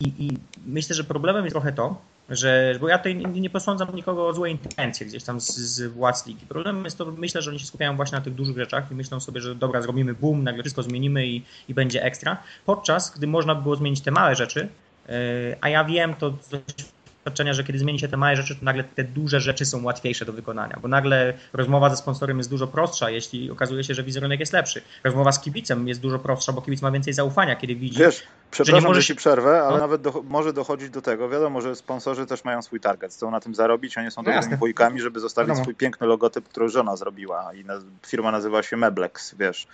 I, I myślę, że problemem jest trochę to, że, bo ja tutaj nie, posądzam nikogo o złe intencje gdzieś tam z, z władz ligi. Problem jest to, myślę, że oni się skupiają właśnie na tych dużych rzeczach i myślą sobie, że dobra, zrobimy boom, nagle wszystko zmienimy i, i będzie ekstra. Podczas gdy można by było zmienić te małe rzeczy, yy, a ja wiem to doświadczenia, że kiedy zmieni się te małe rzeczy, to nagle te duże rzeczy są łatwiejsze do wykonania, bo nagle rozmowa ze sponsorem jest dużo prostsza, jeśli okazuje się, że wizerunek jest lepszy. Rozmowa z kibicem jest dużo prostsza, bo kibic ma więcej zaufania, kiedy widzi. Wiesz, przepraszam, że, możesz... że ci przerwę, ale no. nawet do, może dochodzić do tego. Wiadomo, że sponsorzy też mają swój target, chcą na tym zarobić, oni są no dobrymi wujkami, żeby zostawić Wiadomo. swój piękny logotyp, który żona zrobiła i firma nazywa się Meblex, wiesz.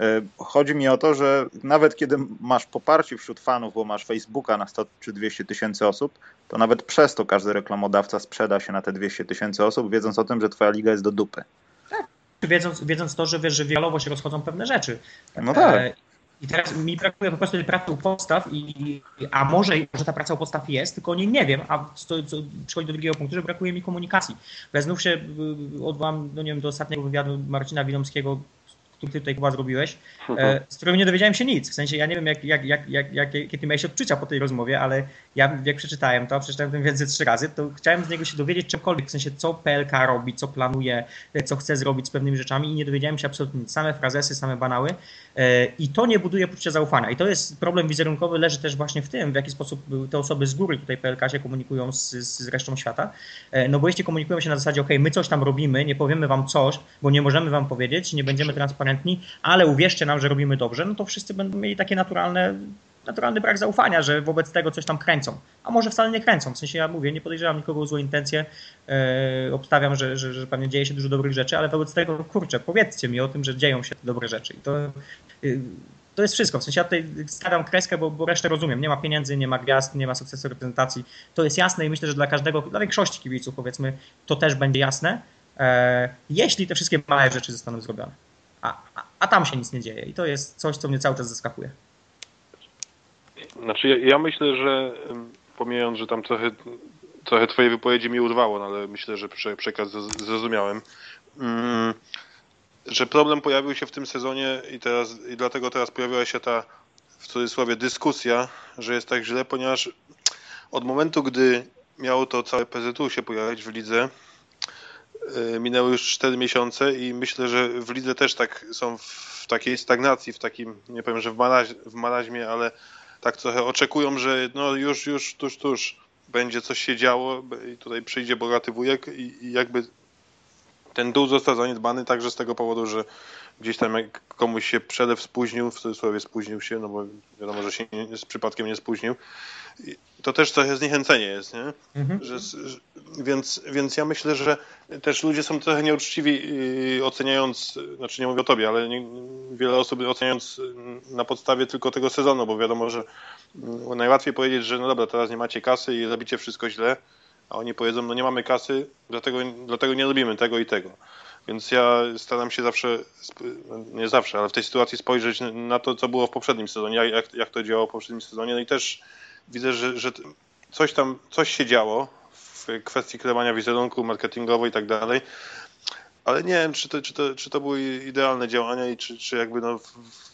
E, chodzi mi o to, że nawet kiedy masz poparcie wśród fanów, bo masz Facebooka na 100 czy 200 tysięcy osób, to nawet przez to każdy reklamodawca sprzeda się na te 200 tysięcy osób, wiedząc o tym, że twoja liga jest do dupy. Tak. Wiedząc, wiedząc to, że wiesz, że wialowo się rozchodzą pewne rzeczy. No tak. E, I teraz mi brakuje po prostu tej pracy u podstaw, i, a może, że ta praca u podstaw jest, tylko nie, nie wiem, a to, to przychodzi do drugiego punktu, że brakuje mi komunikacji. Ja znów się y, odwołam, no nie wiem, do ostatniego wywiadu Marcina Widomskiego, który ty tutaj chyba zrobiłeś, mhm. e, z którego nie dowiedziałem się nic. W sensie ja nie wiem, jak, jak, jak, jak, jakie ty miałeś odczucia po tej rozmowie, ale ja jak przeczytałem to, przeczytałem ten więcej trzy razy, to chciałem z niego się dowiedzieć czegokolwiek, w sensie co PLK robi, co planuje, e, co chce zrobić z pewnymi rzeczami i nie dowiedziałem się absolutnie nic. Same frazesy, same banały e, i to nie buduje poczucia zaufania. I to jest problem wizerunkowy, leży też właśnie w tym, w jaki sposób te osoby z góry tutaj PLK się komunikują z, z resztą świata. No bo jeśli komunikują się na zasadzie, ok, my coś tam robimy, nie powiemy wam coś, bo nie możemy wam powiedzieć, nie będziemy transparentni, ale uwierzcie nam, że robimy dobrze, no to wszyscy będą mieli takie naturalne naturalny brak zaufania, że wobec tego coś tam kręcą. A może wcale nie kręcą. W sensie ja mówię, nie podejrzewam nikogo o złe intencje, yy, obstawiam, że, że, że pewnie dzieje się dużo dobrych rzeczy, ale wobec tego, kurczę, powiedzcie mi o tym, że dzieją się dobre rzeczy. I to, yy, to jest wszystko. W sensie ja tutaj stawiam kreskę, bo, bo resztę rozumiem. Nie ma pieniędzy, nie ma gwiazd, nie ma sukcesu reprezentacji. To jest jasne i myślę, że dla każdego, dla większości kibiców powiedzmy, to też będzie jasne, yy, jeśli te wszystkie małe rzeczy zostaną zrobione a, a, tam się nic nie dzieje. I to jest coś, co mnie cały czas zaskakuje. Znaczy, ja, ja myślę, że pomijając, że tam trochę, trochę Twojej wypowiedzi mi urwało, no ale myślę, że przekaz zrozumiałem. Mm, że problem pojawił się w tym sezonie i, teraz, i dlatego teraz pojawiła się ta w cudzysłowie dyskusja, że jest tak źle, ponieważ od momentu, gdy miało to całe PZU się pojawić w lidze, minęły już 4 miesiące i myślę, że w lidze też tak są w takiej stagnacji, w takim, nie powiem, że w, maraź, w ale tak trochę oczekują, że no już, już, tuż, tuż będzie coś się działo i tutaj przyjdzie bogaty wujek i, i jakby ten dół został zaniedbany także z tego powodu, że gdzieś tam komuś się przelew spóźnił, w cudzysłowie spóźnił się, no bo wiadomo, że się nie, z przypadkiem nie spóźnił. To też trochę zniechęcenie jest, nie? Mhm. Że, więc, więc ja myślę, że też ludzie są trochę nieuczciwi yy, oceniając, znaczy nie mówię o tobie, ale nie, wiele osób oceniając na podstawie tylko tego sezonu, bo wiadomo, że yy, najłatwiej powiedzieć, że no dobra, teraz nie macie kasy i robicie wszystko źle, a oni powiedzą, no nie mamy kasy, dlatego, dlatego nie robimy tego i tego. Więc ja staram się zawsze, nie zawsze, ale w tej sytuacji spojrzeć na to, co było w poprzednim sezonie, jak, jak to działało w poprzednim sezonie. No i też widzę, że, że coś tam, coś się działo w kwestii kreowania wizerunku, marketingowo i tak dalej. Ale nie wiem, czy to, czy to, czy to były idealne działania i czy, czy jakby no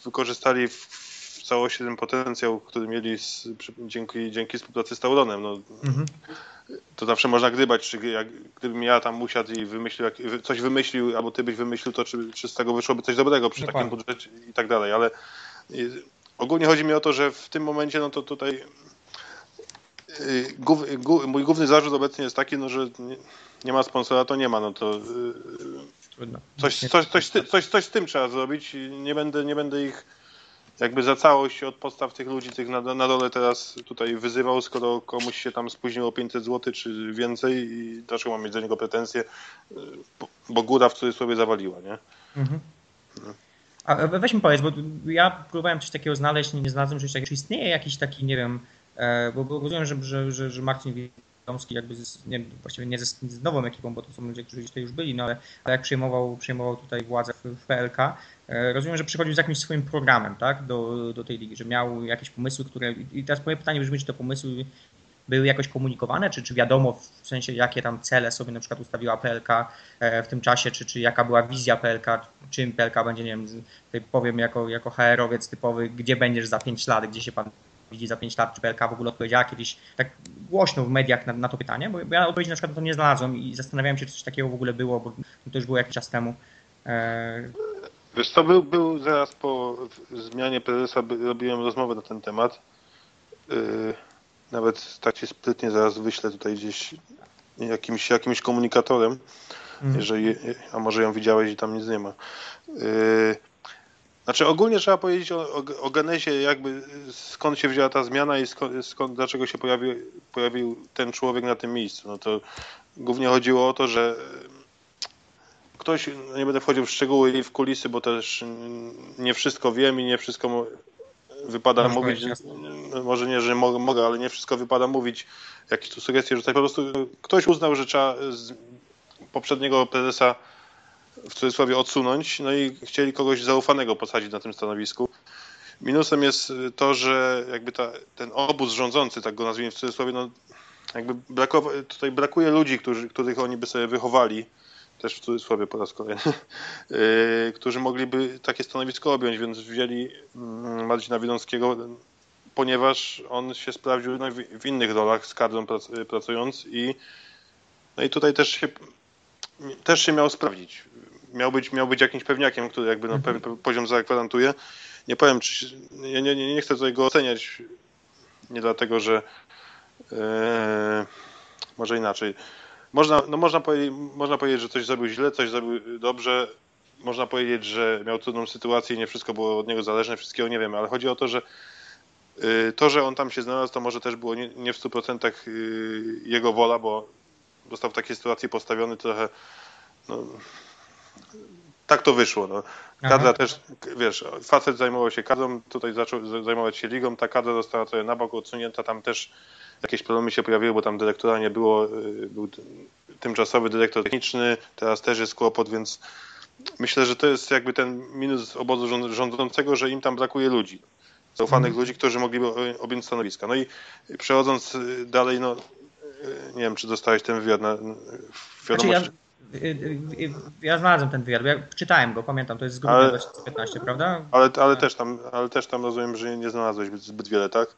wykorzystali w, całości ten potencjał, który mieli z, dzięki, dzięki współpracy z Tauronem. No, mhm to zawsze można gdybać, czy jak, gdybym ja tam usiadł i wymyślił, jak, coś wymyślił, albo ty byś wymyślił, to czy, czy z tego wyszłoby coś dobrego przy Dokładnie. takim budżecie i tak dalej, ale y, ogólnie chodzi mi o to, że w tym momencie, no to tutaj y, mój główny zarzut obecnie jest taki, no, że nie, nie ma sponsora, to nie ma, no to y, coś, coś, coś, coś, coś z tym trzeba zrobić. Nie będę, nie będę ich jakby za całość od podstaw tych ludzi, tych na, na dole teraz tutaj wyzywał, skoro komuś się tam spóźniło 500 zł czy więcej i dlaczego mam mieć do niego pretensje, bo, góra w cudzysłowie zawaliła, nie? Mhm. A weź mi powiedz, bo ja próbowałem coś takiego znaleźć, nie znalazłem czegoś takiego. Czy istnieje jakiś taki, nie wiem, e, bo, bo rozumiem, że, że, że, że Marcin Radomski jakby z, nie, właściwie nie ze, z nową ekipą, bo to są ludzie, którzy tutaj już byli, no ale, ale jak przejmował, przejmował tutaj władzę w, w PLK, e, rozumiem, że przychodził z jakimś swoim programem, tak, do, do tej ligi, że miał jakieś pomysły, które, i teraz moje pytanie brzmi, czy te pomysły były jakoś komunikowane, czy, czy wiadomo w sensie jakie tam cele sobie na przykład ustawiła PLK e, w tym czasie, czy, czy jaka była wizja PLK, czym PLK będzie, nie wiem, powiem jako, jako HR-owiec typowy, gdzie będziesz za 5 lat, gdzie się pan widzi za 5 lat, czy PLK w ogóle odpowiedziała kiedyś tak głośno w mediach na, na to pytanie, bo ja odpowiedzi na przykład na to nie znalazłem i zastanawiałem się, czy coś takiego w ogóle było, bo to już było jakiś czas temu. E, Wiesz co, był, był zaraz po zmianie prezesa, robiłem rozmowę na ten temat. Yy, nawet tak się sprytnie zaraz wyślę tutaj gdzieś jakimś, jakimś komunikatorem, mhm. jeżeli, a może ją widziałeś i tam nic nie ma. Yy, znaczy ogólnie trzeba powiedzieć o, o, o genezie jakby skąd się wzięła ta zmiana i skąd, skąd, dlaczego się pojawił, pojawił ten człowiek na tym miejscu. No to głównie chodziło o to, że ktoś, no nie będę wchodził w szczegóły i w kulisy, bo też nie wszystko wiem i nie wszystko wypada Masz mówić, no, może nie, że mogę, mogę, ale nie wszystko wypada mówić, jakieś tu sugestie rzucać. Po prostu ktoś uznał, że trzeba z poprzedniego prezesa w cudzysłowie odsunąć, no i chcieli kogoś zaufanego posadzić na tym stanowisku. Minusem jest to, że jakby ta, ten obóz rządzący, tak go nazwijmy w cudzysłowie, no jakby brakowa, tutaj brakuje ludzi, którzy, których oni by sobie wychowali, też w cudzysłowie po raz kolejny, yy, którzy mogliby takie stanowisko objąć, więc wzięli mm, Marcina Widomskiego, ponieważ on się sprawdził no, w innych rolach z kadrą pracując i no i tutaj też się też się miał sprawdzić. Miał być, miał być jakimś pewniakiem, który jakby no, pewien mhm. poziom zagwarantuje. Nie powiem, czy nie, nie, nie chcę tutaj go oceniać, nie dlatego, że yy, może inaczej. Można, no można, powiedzieć, można powiedzieć, że coś zrobił źle, coś zrobił dobrze. Można powiedzieć, że miał trudną sytuację i nie wszystko było od niego zależne, wszystkiego nie wiemy, ale chodzi o to, że yy, to, że on tam się znalazł, to może też było nie, nie w 100% yy, jego wola, bo został w takiej sytuacji postawiony trochę. No, tak to wyszło. No. Kadra Aha. też, wiesz, facet zajmował się kadrą, tutaj zaczął zajmować się ligą, ta kadra została trochę na bok odsunięta, tam też jakieś problemy się pojawiły, bo tam dyrektora nie było, y, był tymczasowy dyrektor techniczny, teraz też jest kłopot, więc myślę, że to jest jakby ten minus obozu rządzącego, że im tam brakuje ludzi. Zaufanych mhm. ludzi, którzy mogliby objąć stanowiska. No i przechodząc y, dalej, no nie wiem, czy dostałeś ten wywiad na wiadomości. Znaczy ja, y, ja znalazłem ten wywiad, ja czytałem go, pamiętam, to jest z grudnia 2015, prawda? Ale, ale, też tam, ale też tam rozumiem, że nie znalazłeś zbyt wiele, tak?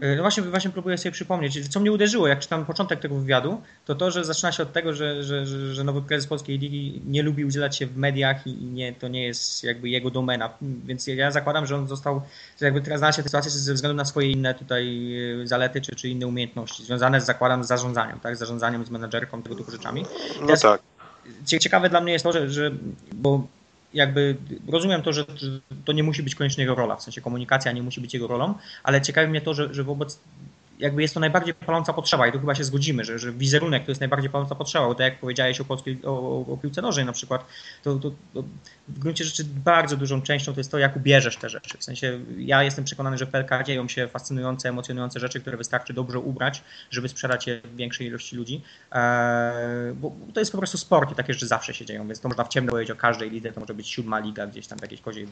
E, no właśnie, właśnie próbuję sobie przypomnieć. Co mnie uderzyło, jak czytam początek tego wywiadu, to to, że zaczyna się od tego, że, że, że, nowy prezes Polskiej Ligi nie lubi udzielać się w mediach i nie, to nie jest jakby jego domena. Więc ja zakładam, że on został, że jakby teraz znalazł się w sytuacji ze względu na swoje inne tutaj e, zalety czy, czy inne umiejętności związane z zakładam z zarządzaniem, tak? Z zarządzaniem, z menedżerką, tego typu rzeczami. No tak. Ciekawe dla mnie jest to, że, że bo jakby rozumiem to, że to nie musi być koniecznie jego rola, w sensie komunikacja nie musi być jego rolą, ale ciekawi mnie to, że, że wobec jakby jest to najbardziej paląca potrzeba i tu chyba się zgodzimy, że, że wizerunek to jest najbardziej paląca potrzeba, bo tak jak powiedziałeś o, polskiej, o, o piłce nożnej na przykład, to, to, to, w gruncie rzeczy bardzo dużą częścią to jest to, jak ubierzesz te rzeczy. W sensie ja jestem przekonany, że w PLK dzieją się fascynujące, emocjonujące rzeczy, które wystarczy dobrze ubrać, żeby sprzedać je większej ilości ludzi, eee, bo to jest po prostu sport i takie rzeczy zawsze się dzieją, więc to można w ciemno powiedzieć o każdej lidze, to może być siódma liga gdzieś tam w jakiejś koziej.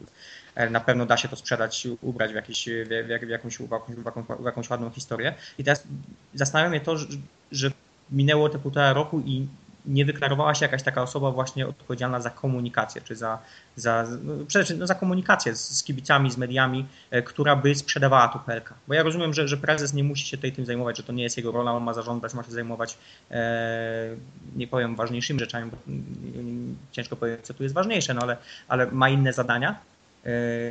E, na pewno da się to sprzedać, ubrać w, jakiś, w, w, w, jakąś, w, jakąś, w jakąś ładną historię. I teraz zastanawia mnie to, że, że minęło te półtora roku i nie wyklarowała się jakaś taka osoba właśnie odpowiedzialna za komunikację, czy za, za, no, przede wszystkim no, za komunikację z, z kibicami, z mediami, e, która by sprzedawała tu PLK. Bo ja rozumiem, że, że prezes nie musi się tutaj tym zajmować, że to nie jest jego rola, on ma zarządzać, ma się zajmować, e, nie powiem, ważniejszymi rzeczami, bo mm, ciężko powiedzieć, co tu jest ważniejsze, no ale, ale ma inne zadania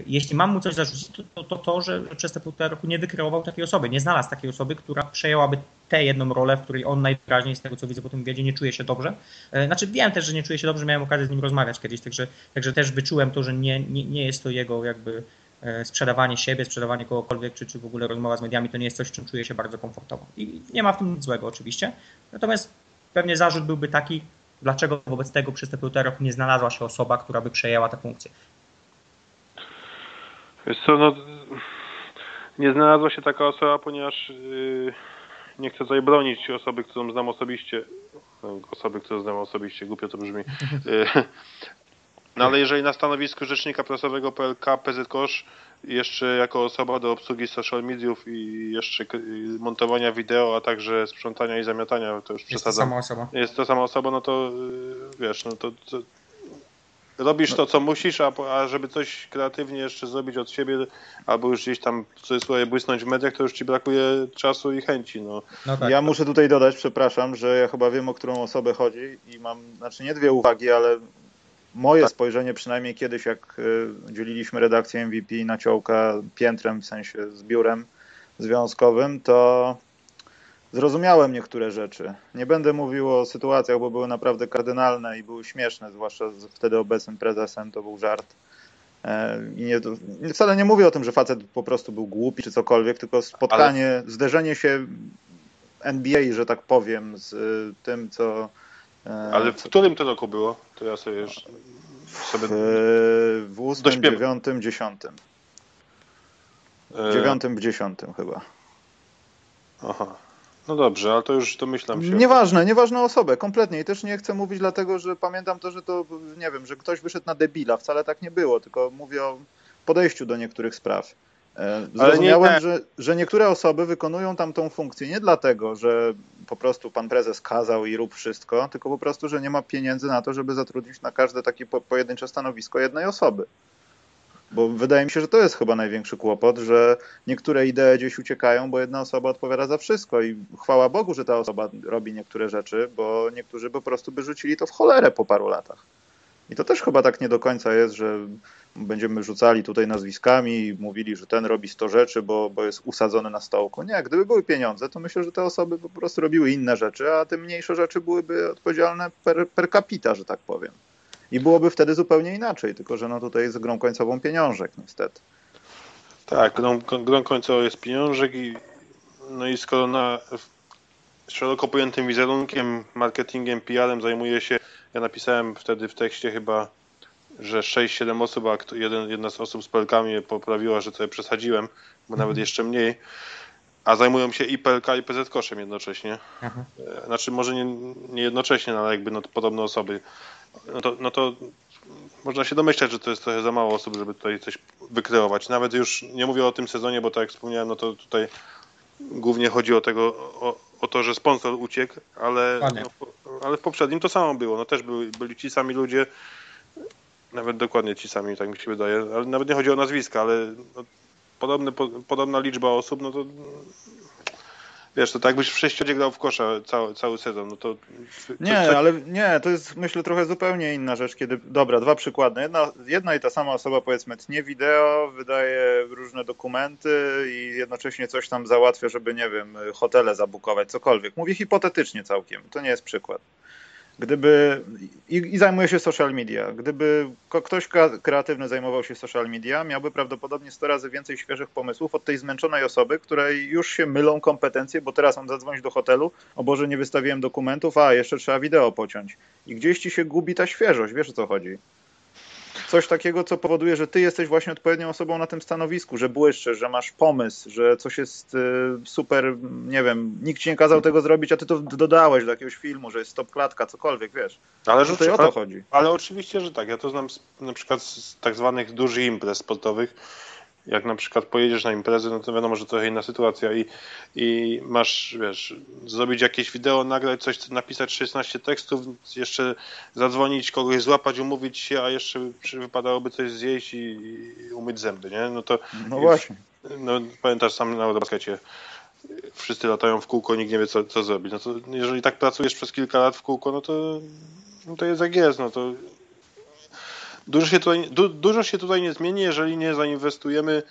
jeśli mam mu coś zarzucić, to to, to, to że przez te półtora roku nie wykreował takiej osoby, nie znalazł takiej osoby, która przejęłaby tę jedną rolę, w której on najwyraźniej z tego, co widzę po tym wywiadzie, nie czuje się dobrze. E, znaczy wiem też, że nie czuje się dobrze, miałem okazję z nim rozmawiać kiedyś, także, także też wyczułem to, że nie, nie, nie jest to jego jakby e, sprzedawanie siebie, sprzedawanie kogokolwiek, czy, czy w ogóle rozmowa z mediami, to nie jest coś, czym czuje się bardzo komfortowo. I nie ma w tym nic złego oczywiście. Natomiast pewnie zarzut byłby taki, dlaczego wobec tego przez te półtora roku nie znalazła się osoba, która by przejęła tę funkcję. Wiesz co, no, nie znalazła się taka osoba, ponieważ yy, nie chcę tutaj bronić osoby, którą znam osobiście, no, osoby, które znam osobiście, głupio to brzmi. E, no ale jeżeli na stanowisku rzecznika prasowego PLK PZ Kosz jeszcze jako osoba do obsługi social mediów i jeszcze montowania wideo, a także sprzątania i zamiatania, to już jest przesadzam. Jest to sama osoba. Jest to sama osoba, no to y, wiesz, no to, to robisz to, co musisz, a, a żeby coś kreatywnie jeszcze zrobić od siebie, albo już gdzieś tam w cudzysłowie błysnąć w mediach, to już ci brakuje czasu i chęci. No. no tak. Ja muszę tutaj dodać, przepraszam, że ja chyba wiem, o którą osobę chodzi i mam, znaczy nie dwie uwagi, ale moje tak. spojrzenie przynajmniej kiedyś, jak y, dzieliliśmy redakcję MVP na ciołka piętrem, w sensie z biurem związkowym, to zrozumiałem niektóre rzeczy. Nie będę mówił o sytuacjach, bo były naprawdę kardynalne i były śmieszne, zwłaszcza z wtedy obecnym prezesem, to był żart. E, I nie, wcale nie mówię o tym, że facet po prostu był głupi czy cokolwiek, tylko spotkanie, Ale... zderzenie się NBA, że tak powiem, z y, tym, co E, Ale w którym to roku było? To ja sobie już sobie... W, w ósmym, dziewiątym, dziesiątym. W dziewiątym, w dziesiątym chyba. Aha. No dobrze, ale to już domyślam się. Nieważne, nieważne osobę, kompletnie. I też nie chcę mówić dlatego, że pamiętam to, że to, nie wiem, że ktoś wyszedł na debila. Wcale tak nie było, tylko mówię o podejściu do niektórych spraw. E, zrozumiałem, nie... że, że niektóre osoby wykonują tam tą funkcję nie dlatego, że po prostu pan prezes kazał i rób wszystko, tylko po prostu, że nie ma pieniędzy na to, żeby zatrudnić na każde takie pojedyncze stanowisko jednej osoby. Bo wydaje mi się, że to jest chyba największy kłopot, że niektóre idee gdzieś uciekają, bo jedna osoba odpowiada za wszystko i chwała Bogu, że ta osoba robi niektóre rzeczy, bo niektórzy po prostu by rzucili to w cholerę po paru latach. I to też chyba tak nie do końca jest, że będziemy rzucali tutaj nazwiskami i mówili, że ten robi 100 rzeczy, bo, bo jest usadzony na stołku. Nie, gdyby były pieniądze, to myślę, że te osoby po prostu robiły inne rzeczy, a te mniejsze rzeczy byłyby odpowiedzialne per, per capita, że tak powiem. I byłoby wtedy zupełnie inaczej, tylko że no tutaj jest grą końcową pieniążek niestety. Tak, grą, grą końcową jest pieniążek i no i skoro na szeroko pojętym wizerunkiem, marketingiem, PR-em zajmuje się, ja napisałem wtedy w tekście chyba że 6-7 osób, a jeden, jedna z osób z pelkami poprawiła, że to przesadziłem, bo nawet mhm. jeszcze mniej. A zajmują się i PLK i PZ koszem jednocześnie. Aha. E, znaczy może nie, nie jednocześnie, no, ale jakby no, podobne osoby. No to, no to można się domyślać, że to jest trochę za mało osób, żeby tutaj coś wykreować. Nawet już nie mówię o tym sezonie, bo tak jak wspomniałem, no to tutaj głównie chodzi o tego, o, o to, że sponsor uciekł, ale, no, ale w poprzednim to samo było. No też byli, byli ci sami ludzie, nawet dokładnie ci sami, tak mi się wydaje. Ale nawet nie chodzi o nazwiska, ale no, podobny, po, podobna liczba osób, no to wiesz, to tak jakbyś w sześciodzie grał w kosza cały, cały sezon, no to... Nie, co... ale nie, to jest myślę trochę zupełnie inna rzecz, kiedy, dobra, dwa przykłady. Jedna, jedna i ta sama osoba powiedzmy tnie wideo, wydaje różne dokumenty i jednocześnie coś tam załatwia, żeby, nie wiem, hotele zabukować, cokolwiek. Mówię hipotetycznie całkiem, to nie jest przykład. Gdyby i, i zajmuje się social media, gdyby ktoś kreatywny zajmował się social media, miałby prawdopodobnie 100 razy więcej świeżych pomysłów od tej zmęczonej osoby, której już się mylą kompetencje, bo teraz mam zadzwonić do hotelu, o Boże, nie wystawiłem dokumentów, a jeszcze trzeba wideo pociąć. I gdzieś ci się gubi ta świeżość, wiesz o co chodzi coś takiego, co powoduje, że ty jesteś właśnie odpowiednią osobą na tym stanowisku, że błyszczysz, że masz pomysł, że coś jest y, super, nie wiem, nikt ci nie kazał tego zrobić, a ty to dodałeś do jakiegoś filmu, że jest stop klatka, cokolwiek, wiesz. Ale że tutaj o to chodzi. Ale oczywiście, że tak. Ja to znam z, na przykład z tak zwanych dużych imprez sportowych, jak na przykład pojedziesz na imprezę, no to wiadomo, że trochę inna sytuacja i, i masz, wiesz, zrobić jakieś wideo, nagrać coś, napisać 16 tekstów, jeszcze zadzwonić, kogoś złapać, umówić się, a jeszcze wypadałoby coś zjeść i, i umyć zęby, nie? No to... No właśnie. No, pamiętasz sam na baskecie, wszyscy latają w kółko, nikt nie wie, co, co zrobić. No to jeżeli tak pracujesz przez kilka lat w kółko, no to, no to jest jak jest, no to Dużo się, tutaj, du, dużo się tutaj nie zmieni, jeżeli nie zainwestujemy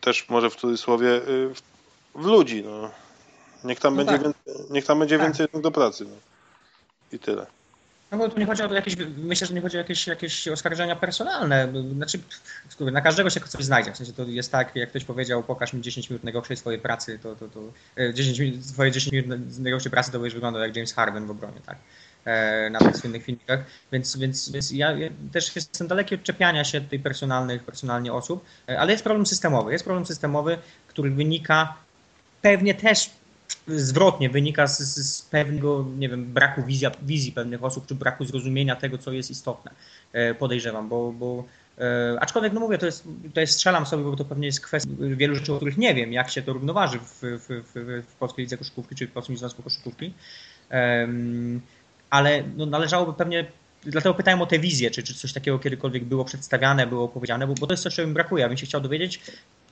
też może w cudzysłowie y, w, w ludzi. No. Niech tam no będzie, tak. więcej, niech tam będzie tak. więcej do pracy. No. I tyle. No bo tu nie chodzi o jakieś, myślę, że nie chodzi o jakieś, jakieś oskarżenia personalne. Znaczy, na każdego się coś znajdzie. W sensie to jest tak, jak ktoś powiedział, pokaż mi 10 minut najgorszej swojej pracy, to, to, to 10 e, minut, swoje 10 minut najgorszej pracy to będziesz wyglądał jak James Harden w obronie, tak? E, na tych słynnych filmikach, więc, więc, więc ja, też jestem daleki od czepiania się tej personalnych, personalnie osób, e, ale jest problem systemowy. Jest problem systemowy, który wynika pewnie też zwrotnie wynika z, z, pewnego, nie wiem, braku wizji, wizji pewnych osób, czy braku zrozumienia tego, co jest istotne. Podejrzewam, bo, bo E, aczkolwiek, no mówię, to jest, to jest strzelam sobie, bo to pewnie jest kwestia wielu rzeczy, o których nie wiem, jak się to równoważy w, w, w, w Polskiej Lidze Koszykówki czy w Polskim Związku Koszykówki. Ale no, należałoby pewnie, dlatego pytałem o tę wizję, czy, czy coś takiego kiedykolwiek było przedstawiane, było powiedziane, bo, bo to jest coś, czego mi brakuje. Ja bym się chciał dowiedzieć,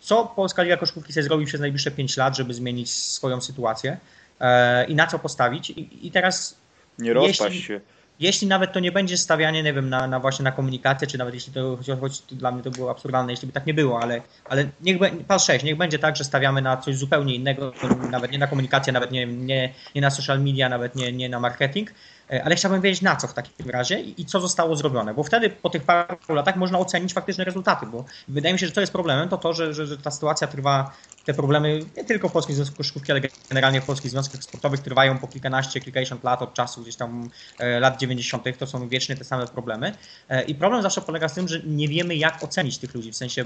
co Polska Liga Koszykówki chce zrobić przez najbliższe 5 lat, żeby zmienić swoją sytuację e, i na co postawić. I, i teraz. Nie rozpaść jeśli, się jeśli nawet to nie będzie stawianie, nie wiem, na, na właśnie na komunikację, czy nawet jeśli to, choć to dla mnie to było absurdalne, jeśli by tak nie było, ale, ale niech, pas 6, niech będzie tak, że stawiamy na coś zupełnie innego, nawet nie na komunikację, nawet nie, nie, nie na social media, nawet nie, nie na marketing, ale chciałbym wiedzieć na co w takim razie i co zostało zrobione, bo wtedy po tych paru latach można ocenić faktyczne rezultaty, bo wydaje mi się, że co jest problemem, to to, że, że, że ta sytuacja trwa, te problemy nie tylko w Polskim Związku Koszykówki, ale generalnie w polskich związkach sportowych trwają po kilkanaście, kilkadziesiąt lat od czasu gdzieś tam e, lat 90. to są wiecznie te same problemy e, i problem zawsze polega z tym, że nie wiemy jak ocenić tych ludzi, w sensie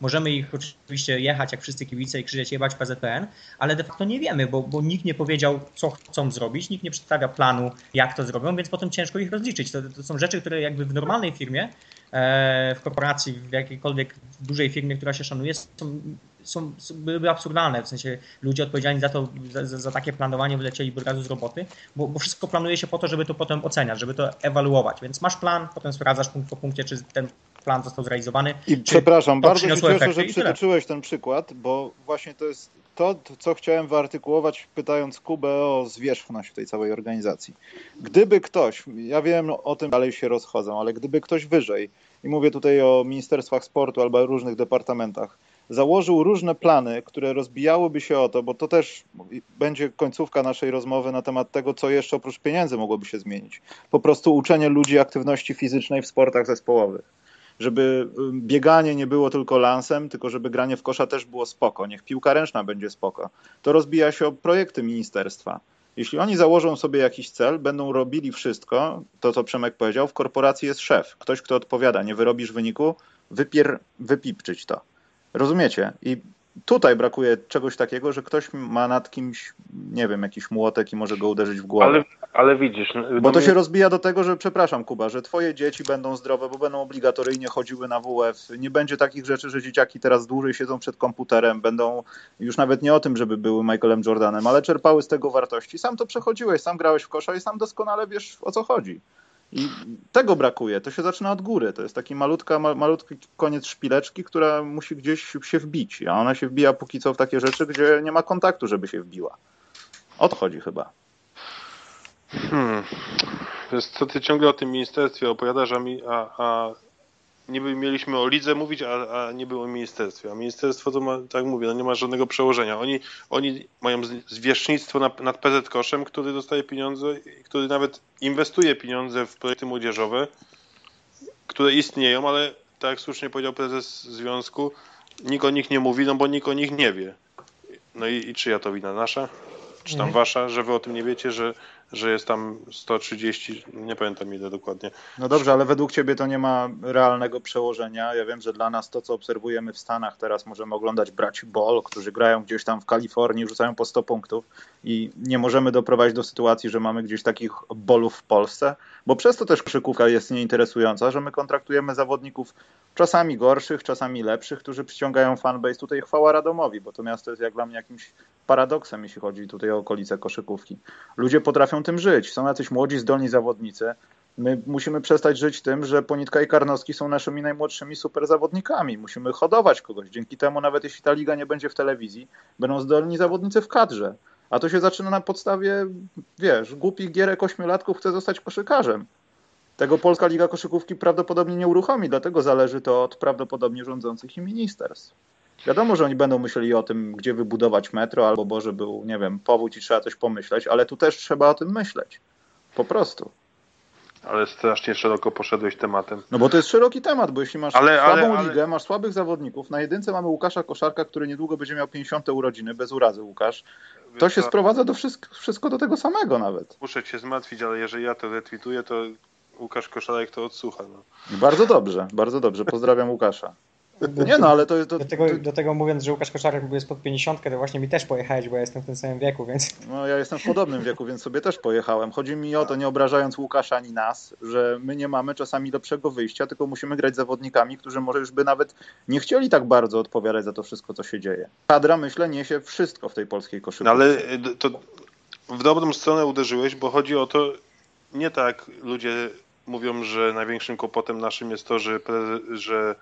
możemy ich oczywiście jechać jak wszyscy kibice i krzyczeć jebać PZPN, ale de facto nie wiemy, bo, bo nikt nie powiedział co chcą zrobić, nikt nie przedstawia planu jak to to zrobią, więc potem ciężko ich rozliczyć. To, to są rzeczy, które jakby w normalnej firmie, e, w korporacji, w jakiejkolwiek dużej firmie, która się szanuje, są, są, byłyby absurdalne. W sensie ludzie odpowiedzialni za to, za, za takie planowanie wylecieliby od razu z roboty, bo, bo, wszystko planuje się po to, żeby to potem oceniać, żeby to ewaluować. Więc masz plan, potem sprawdzasz punkt po punkcie, czy ten plan został zrealizowany. I przepraszam, bardzo się cieszę, że przytoczyłeś ten przykład, bo właśnie to jest to, co chciałem wyartykułować, pytając Kubę o zwierzchność w tej całej organizacji. Gdyby ktoś, ja wiem o tym dalej się rozchodzą, ale gdyby ktoś wyżej, i mówię tutaj o ministerstwach sportu albo różnych departamentach, założył różne plany, które rozbijałyby się o to, bo to też będzie końcówka naszej rozmowy na temat tego, co jeszcze oprócz pieniędzy mogłoby się zmienić. Po prostu uczenie ludzi aktywności fizycznej w sportach zespołowych żeby bieganie nie było tylko lansem, tylko żeby granie w kosza też było spoko, niech piłka ręczna będzie spoko. To rozbija się o projekty ministerstwa. Jeśli oni założą sobie jakiś cel, będą robili wszystko, to co Przemek powiedział, w korporacji jest szef, ktoś, kto odpowiada, nie wyrobisz wyniku, wypier, wypipczyć to. Rozumiecie? I tutaj brakuje czegoś takiego, że ktoś ma nad kimś, nie wiem, jakiś młotek i może go uderzyć w głowę. Ale, ale widzisz... No, bo to się rozbija do tego, że, przepraszam Kuba, że twoje dzieci będą zdrowe, bo będą obligatoryjnie chodziły na WF. Nie będzie takich rzeczy, że dzieciaki teraz dłużej siedzą przed komputerem, będą już nawet nie o tym, żeby były Michaelem Jordanem, ale czerpały z tego wartości. Sam to przechodziłeś, sam grałeś w kosza i sam doskonale wiesz, o co chodzi. I tego brakuje. To się zaczyna od góry. To jest taki malutka, malutki koniec szpileczki, która musi gdzieś się wbić. A ona się wbija póki co w takie rzeczy, gdzie nie ma kontaktu, żeby się wbiła. O to chodzi chyba. Hmm. Wiesz co, ty ciągle o tym ministerstwie opowiadasz, a, mi, a, a niby mieliśmy o lidze mówić, a, a nie było o ministerstwie. A ministerstwo to ma, tak mówię, no nie ma żadnego przełożenia. Oni, oni mają zwierzchnictwo nad, nad PZ Koszem, który dostaje pieniądze, który nawet inwestuje pieniądze w projekty młodzieżowe, które istnieją, ale tak jak słusznie powiedział prezes związku, nikt o nich nie mówi, no bo nikt o nich nie wie. No i, i czyja to wina? Nasza? Czy tam wasza, że wy o tym nie wiecie, że że jest tam 130, nie pamiętam ile dokładnie. No dobrze, ale według Ciebie to nie ma realnego przełożenia. Ja wiem, że dla nas to, co obserwujemy w Stanach, teraz możemy oglądać braci Ball, którzy grają gdzieś tam w Kalifornii, rzucają po 100 punktów i nie możemy doprowadzić do sytuacji, że mamy gdzieś takich bolów w Polsce, bo przez to też koszykówka jest nieinteresująca, że my kontraktujemy zawodników czasami gorszych, czasami lepszych, którzy przyciągają fanbase. Tutaj chwała Radomowi, bo to miasto jest jak dla mnie jakimś paradoksem, jeśli chodzi tutaj o okolice koszykówki. Ludzie potrafią tym żyć. Są jacyś młodzi, zdolni zawodnicy. My musimy przestać żyć tym, że Ponitka i Karnowski są naszymi najmłodszymi super zawodnikami. Musimy hodować kogoś. Dzięki temu, nawet jeśli ta liga nie będzie w telewizji, będą zdolni zawodnicy w kadrze. A to się zaczyna na podstawie, wiesz, głupich gierek ośmiolatków chce zostać koszykarzem. Tego Polska Liga Koszykówki prawdopodobnie nie uruchomi, dlatego zależy to od prawdopodobnie rządzących i ministerstw. Wiadomo, że oni będą myśleli o tym, gdzie wybudować metro, albo Boże był, nie wiem, powódź i trzeba coś pomyśleć, ale tu też trzeba o tym myśleć. Po prostu. Ale strasznie szeroko poszedłeś tematem. No bo to jest szeroki temat, bo jeśli masz ale, słabą ale, ligę, masz słabych zawodników, na jedynce mamy Łukasza Koszarka, który niedługo będzie miał 50 urodziny, bez urazy Łukasz, to się sprowadza do wszystko, wszystko do tego samego nawet. Muszę cię zmartwić, ale jeżeli ja to retweetuję, to Łukasz Koszarek to odsłucha. No. Bardzo dobrze, bardzo dobrze. Pozdrawiam Łukasza. Nie no, ale to... to, do, tego, to... do tego mówiąc, że Łukasz Koszarek był jest pod 50, to właśnie mi też pojechałeś, bo ja jestem w tym samym wieku, więc... No ja jestem w podobnym wieku, więc sobie też pojechałem. Chodzi mi o to, nie obrażając Łukasza ani nas, że my nie mamy czasami lepszego wyjścia, tylko musimy grać z zawodnikami, którzy może już by nawet nie chcieli tak bardzo odpowiadać za to wszystko, co się dzieje. Kadra, myślę, niesie wszystko w tej polskiej koszykówce. No ale to w dobrą stronę uderzyłeś, bo chodzi o to, nie tak ludzie mówią, że największym kłopotem naszym jest to, że, że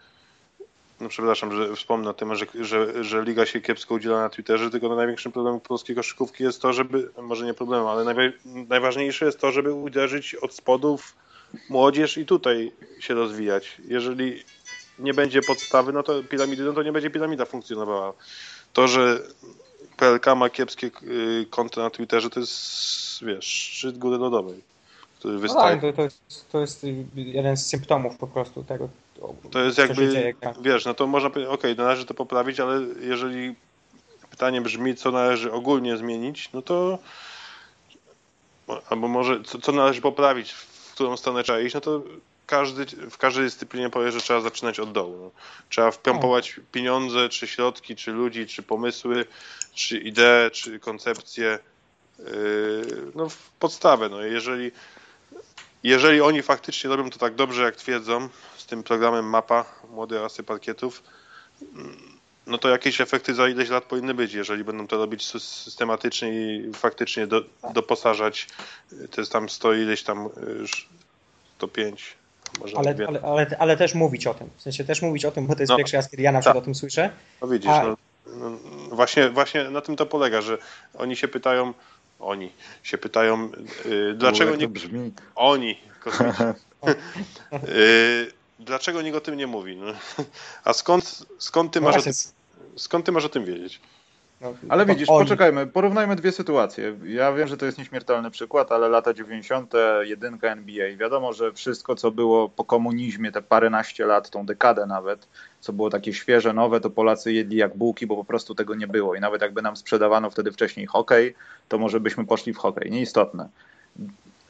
no przepraszam, że wspomnę o tym, że, że, że liga się kiepsko udziela na Twitterze, tylko największym problemem polskiej koszykówki jest to, żeby, może nie problemem, ale najwa, najważniejsze jest to, żeby uderzyć od spodów młodzież i tutaj się rozwijać. Jeżeli nie będzie podstawy, no to piramidy, no to nie będzie piramida funkcjonowała. To, że PLK ma kiepskie y, konto na Twitterze, to jest, wiesz, szczyt góry lodowej. Który no wystaje... No tak, to, jest, to jest jeden z symptomów po prostu tego. To jest jakby, wiesz, no to można powiedzieć, okej, okay, należy to poprawić, ale jeżeli pytanie brzmi, co należy ogólnie zmienić, no to albo może co, co należy poprawić, w którą stronę trzeba iść, no to każdy, w każdej dyscyplinie powie, że trzeba zaczynać od dołu. No. Trzeba wpompować pieniądze, czy środki, czy ludzi, czy pomysły, czy idee, czy koncepcje yy, no, w podstawę. No. Jeżeli, jeżeli oni faktycznie robią to tak dobrze, jak twierdzą, z tym programem MAPA, Młode Rasy Parkietów, no to jakieś efekty za ileś lat powinny być, jeżeli będą to robić systematycznie i faktycznie do, doposażać, to jest tam 100 ileś tam, 105 ale, ale, ale, ale, też mówić o tym. W sensie też mówić o tym, bo to jest no, pierwszy raz, kiedy ja na przykład tak. o tym słyszę. No widzisz, A... no, no, właśnie, właśnie na tym to polega, że oni się pytają, oni się pytają, yy, dlaczego nie. Brzmi. Oni, yy, dlaczego nikt o tym nie mówi? No. A skąd, skąd, ty no masz skąd ty masz o tym wiedzieć? No, ale widzisz, oni. poczekajmy, porównajmy dwie sytuacje. Ja wiem, że to jest nieśmiertelny przykład, ale lata 90., jedynka NBA. Wiadomo, że wszystko, co było po komunizmie, te paręnaście lat, tą dekadę nawet, co było takie świeże, nowe, to Polacy jedli jak bułki, bo po prostu tego nie było. I nawet jakby nam sprzedawano wtedy wcześniej hokej, to może byśmy poszli w hokej. Nieistotne.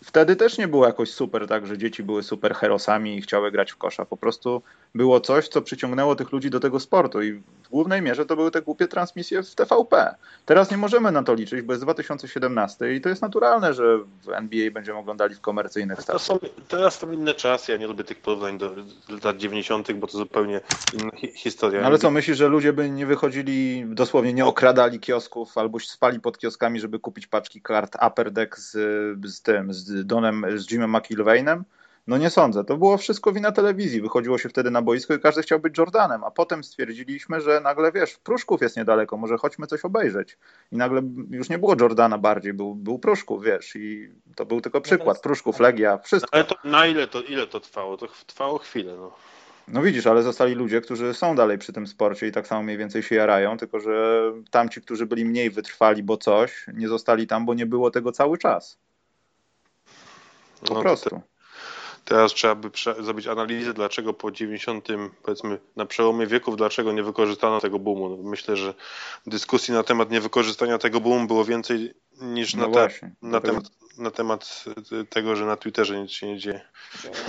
Wtedy też nie było jakoś super, tak, że dzieci były super herosami i chciały grać w kosza. Po prostu było coś, co przyciągnęło tych ludzi do tego sportu i w głównej mierze to były te głupie transmisje w TVP. Teraz nie możemy na to liczyć, bo jest 2017 i to jest naturalne, że w NBA będziemy oglądali w komercyjnych stacjach. teraz są inne czasy, ja nie lubię tych porównań do lat 90., bo to zupełnie inna hi historia. No ale co, myślisz, że ludzie by nie wychodzili, dosłownie nie okradali kiosków albo spali pod kioskami, żeby kupić paczki kart Upper Deck z, z tym, z Donem, z Jimem McIlvainem? No nie sądzę. To było wszystko wina telewizji. Wychodziło się wtedy na boisko i każdy chciał być Jordanem, a potem stwierdziliśmy, że nagle wiesz, Pruszków jest niedaleko, może chodźmy coś obejrzeć. I nagle już nie było Jordana bardziej, był, był Pruszków, wiesz, i to był tylko przykład. Pruszków, Legia, wszystko. Ale to, na ile to, ile to trwało? To trwało chwilę, no. No widzisz, ale zostali ludzie, którzy są dalej przy tym sporcie i tak samo mniej więcej się jarają, tylko że tamci, którzy byli mniej wytrwali, bo coś, nie zostali tam, bo nie było tego cały czas. Po no prostu. Teraz trzeba by zrobić analizę, dlaczego po 90, powiedzmy, na przełomie wieków, dlaczego nie wykorzystano tego boomu. No, myślę, że dyskusji na temat niewykorzystania tego boomu było więcej niż no na, te, na, temat, na temat tego, że na Twitterze nic się nie dzieje.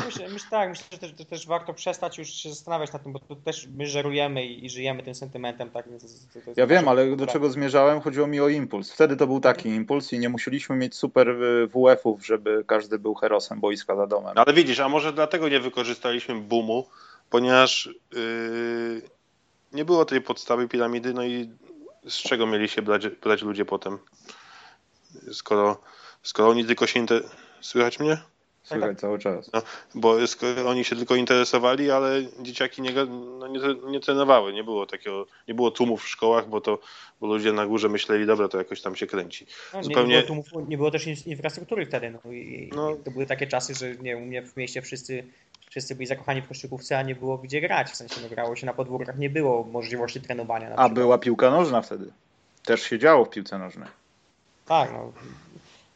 Myślę, myślę tak, myślę, że też, też, warto przestać już się zastanawiać nad tym, bo tu też my żerujemy i, i żyjemy tym sentymentem. Tak, to, to ja wiem, ale do czego zmierzałem? Chodziło mi o impuls. Wtedy to był taki impuls i nie musieliśmy mieć super y, WF-ów, żeby każdy był herosem boiska za domem. Ale widzisz, a może dlatego nie wykorzystaliśmy boomu, ponieważ yy, nie było tej podstawy piramidy, no i z czego mieli się brać, brać ludzie potem? Skoro, skoro oni tylko się inter... Słychać mnie? Słychać cały czas. No, bo oni się tylko interesowali, ale dzieciaki nie, no, nie, nie trenowały. Nie było takiego, nie było tłumów w szkołach, bo to bo ludzie na górze myśleli, dobra, to jakoś tam się kręci. No, Zupełnie... nie, było tłumów, nie było też infrastruktury wtedy. No, i, no. To były takie czasy, że nie, u mnie w mieście wszyscy wszyscy byli zakochani w koszykówce, a nie było gdzie grać. W sensie no, grało się na podwórkach, nie było możliwości trenowania. a była piłka nożna wtedy. Też się działo w piłce nożnej. Tak, no.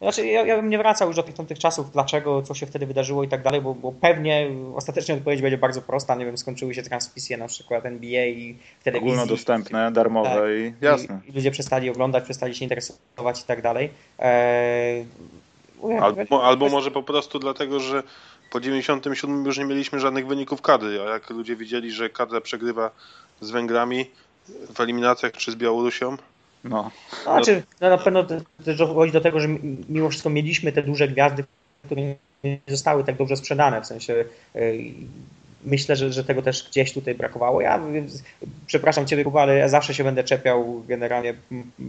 Znaczy, ja, ja bym nie wracał już do tych, czasów, dlaczego, co się wtedy wydarzyło i tak dalej, bo, bo pewnie ostatecznie odpowiedź będzie bardzo prosta. Nie wiem, skończyły się transmisje na przykład NBA i w telewizji. Ogólnodostępne, darmowe tak, i jasne. I, I, ludzie przestali oglądać, przestali się interesować i tak dalej. Eee, albo, albo może po prostu dlatego, że po 97 już nie mieliśmy żadnych wyników kadry, a jak ludzie widzieli, że kadra przegrywa z Węgrami w eliminacjach czy z Białorusią, no. Znaczy, no na pewno też dochodzi do tego, że mimo wszystko mieliśmy te duże gwiazdy, które nie zostały tak dobrze sprzedane, w sensie myślę, że, że tego też gdzieś tutaj brakowało. Ja przepraszam Ciebie, Kuba, ale ja zawsze się będę czepiał generalnie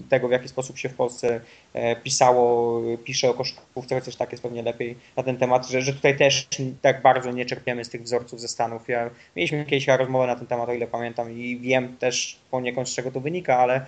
tego, w jaki sposób się w Polsce e, pisało, pisze o koszykówce, chociaż tak jest pewnie lepiej na ten temat, że, że tutaj też tak bardzo nie czerpiemy z tych wzorców ze Stanów. Ja, mieliśmy kiedyś rozmowę na ten temat, o ile pamiętam i wiem też poniekąd z czego to wynika, ale, e,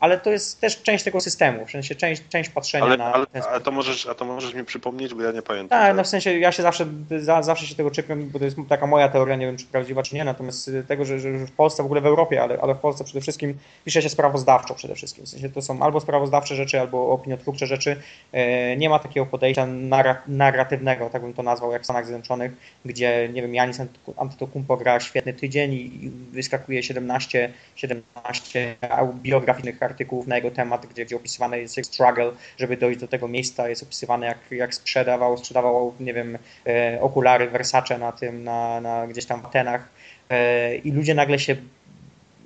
ale to jest też część tego systemu, w sensie część, część patrzenia ale, na ale, A to, możesz, a to możesz mi przypomnieć, bo ja nie pamiętam. Tak, no w sensie ja się zawsze, za, zawsze się tego czepiam, bo to jest taka moja teoria, nie wiem czy prawdziwa czy nie, natomiast tego, że, że w Polsce, w ogóle w Europie, ale, ale w Polsce przede wszystkim pisze się sprawozdawczo przede wszystkim, w sensie to są albo sprawozdawcze rzeczy, albo opiniotwórcze rzeczy, e, nie ma takiego podejścia narratywnego, tak bym to nazwał, jak w Stanach Zjednoczonych, gdzie, nie wiem, Janis Antetokounmpo gra świetny tydzień i wyskakuje 17, 17 biograficznych artykułów na jego temat, gdzie, gdzie opisywany jest jego struggle, żeby dojść do tego miejsca, jest opisywany jak, jak sprzedawał, sprzedawał, nie wiem, e, okulary Versace na tym, na, na gdzieś tam w Atenach e, i ludzie nagle się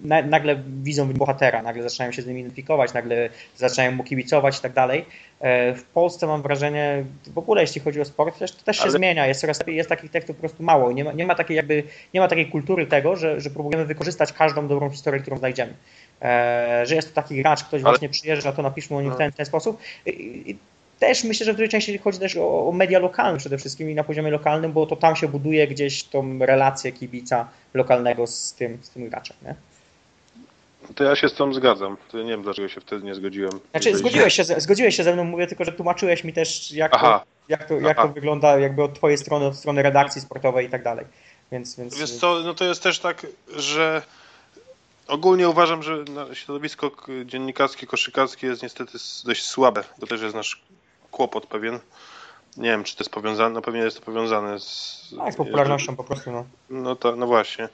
nagle widzą bohatera, nagle zaczynają się z nim identyfikować, nagle zaczynają mu kibicować i tak dalej. E, w Polsce mam wrażenie, w ogóle jeśli chodzi o sport, to też się Ale... zmienia, jest coraz jest takich tekstów po prostu mało. Nie ma, nie ma takiej jakby, nie ma takiej kultury tego, że, że próbujemy wykorzystać każdą dobrą historię, którą znajdziemy. E, że jest to taki gracz, ktoś Ale... właśnie przyjeżdża, to napiszmy o nim w ten, ten sposób. I, też myślę, że w dużej części chodzi też o, o, media lokalne przede wszystkim i na poziomie lokalnym, bo to tam się buduje gdzieś tą relację kibica lokalnego z tym, z tym graczem. Nie? To ja się z tym zgadzam. To ja nie wiem, dlaczego się wtedy nie zgodziłem. Znaczy, zgodziłeś się, zgodziłeś się ze mną, mówię tylko, że tłumaczyłeś mi też, jak, to, jak, to, jak to wygląda jakby od twojej strony, od strony redakcji sportowej i tak dalej. Więc, więc... Wiesz co, no to jest też tak, że ogólnie uważam, że środowisko dziennikarskie, koszykarskie jest niestety dość słabe. To też jest nasz kłopot pewien. Nie wiem, czy to jest powiązane, no pewnie jest to powiązane z... Tak, z popularnością po prostu, no. No, to, no właśnie.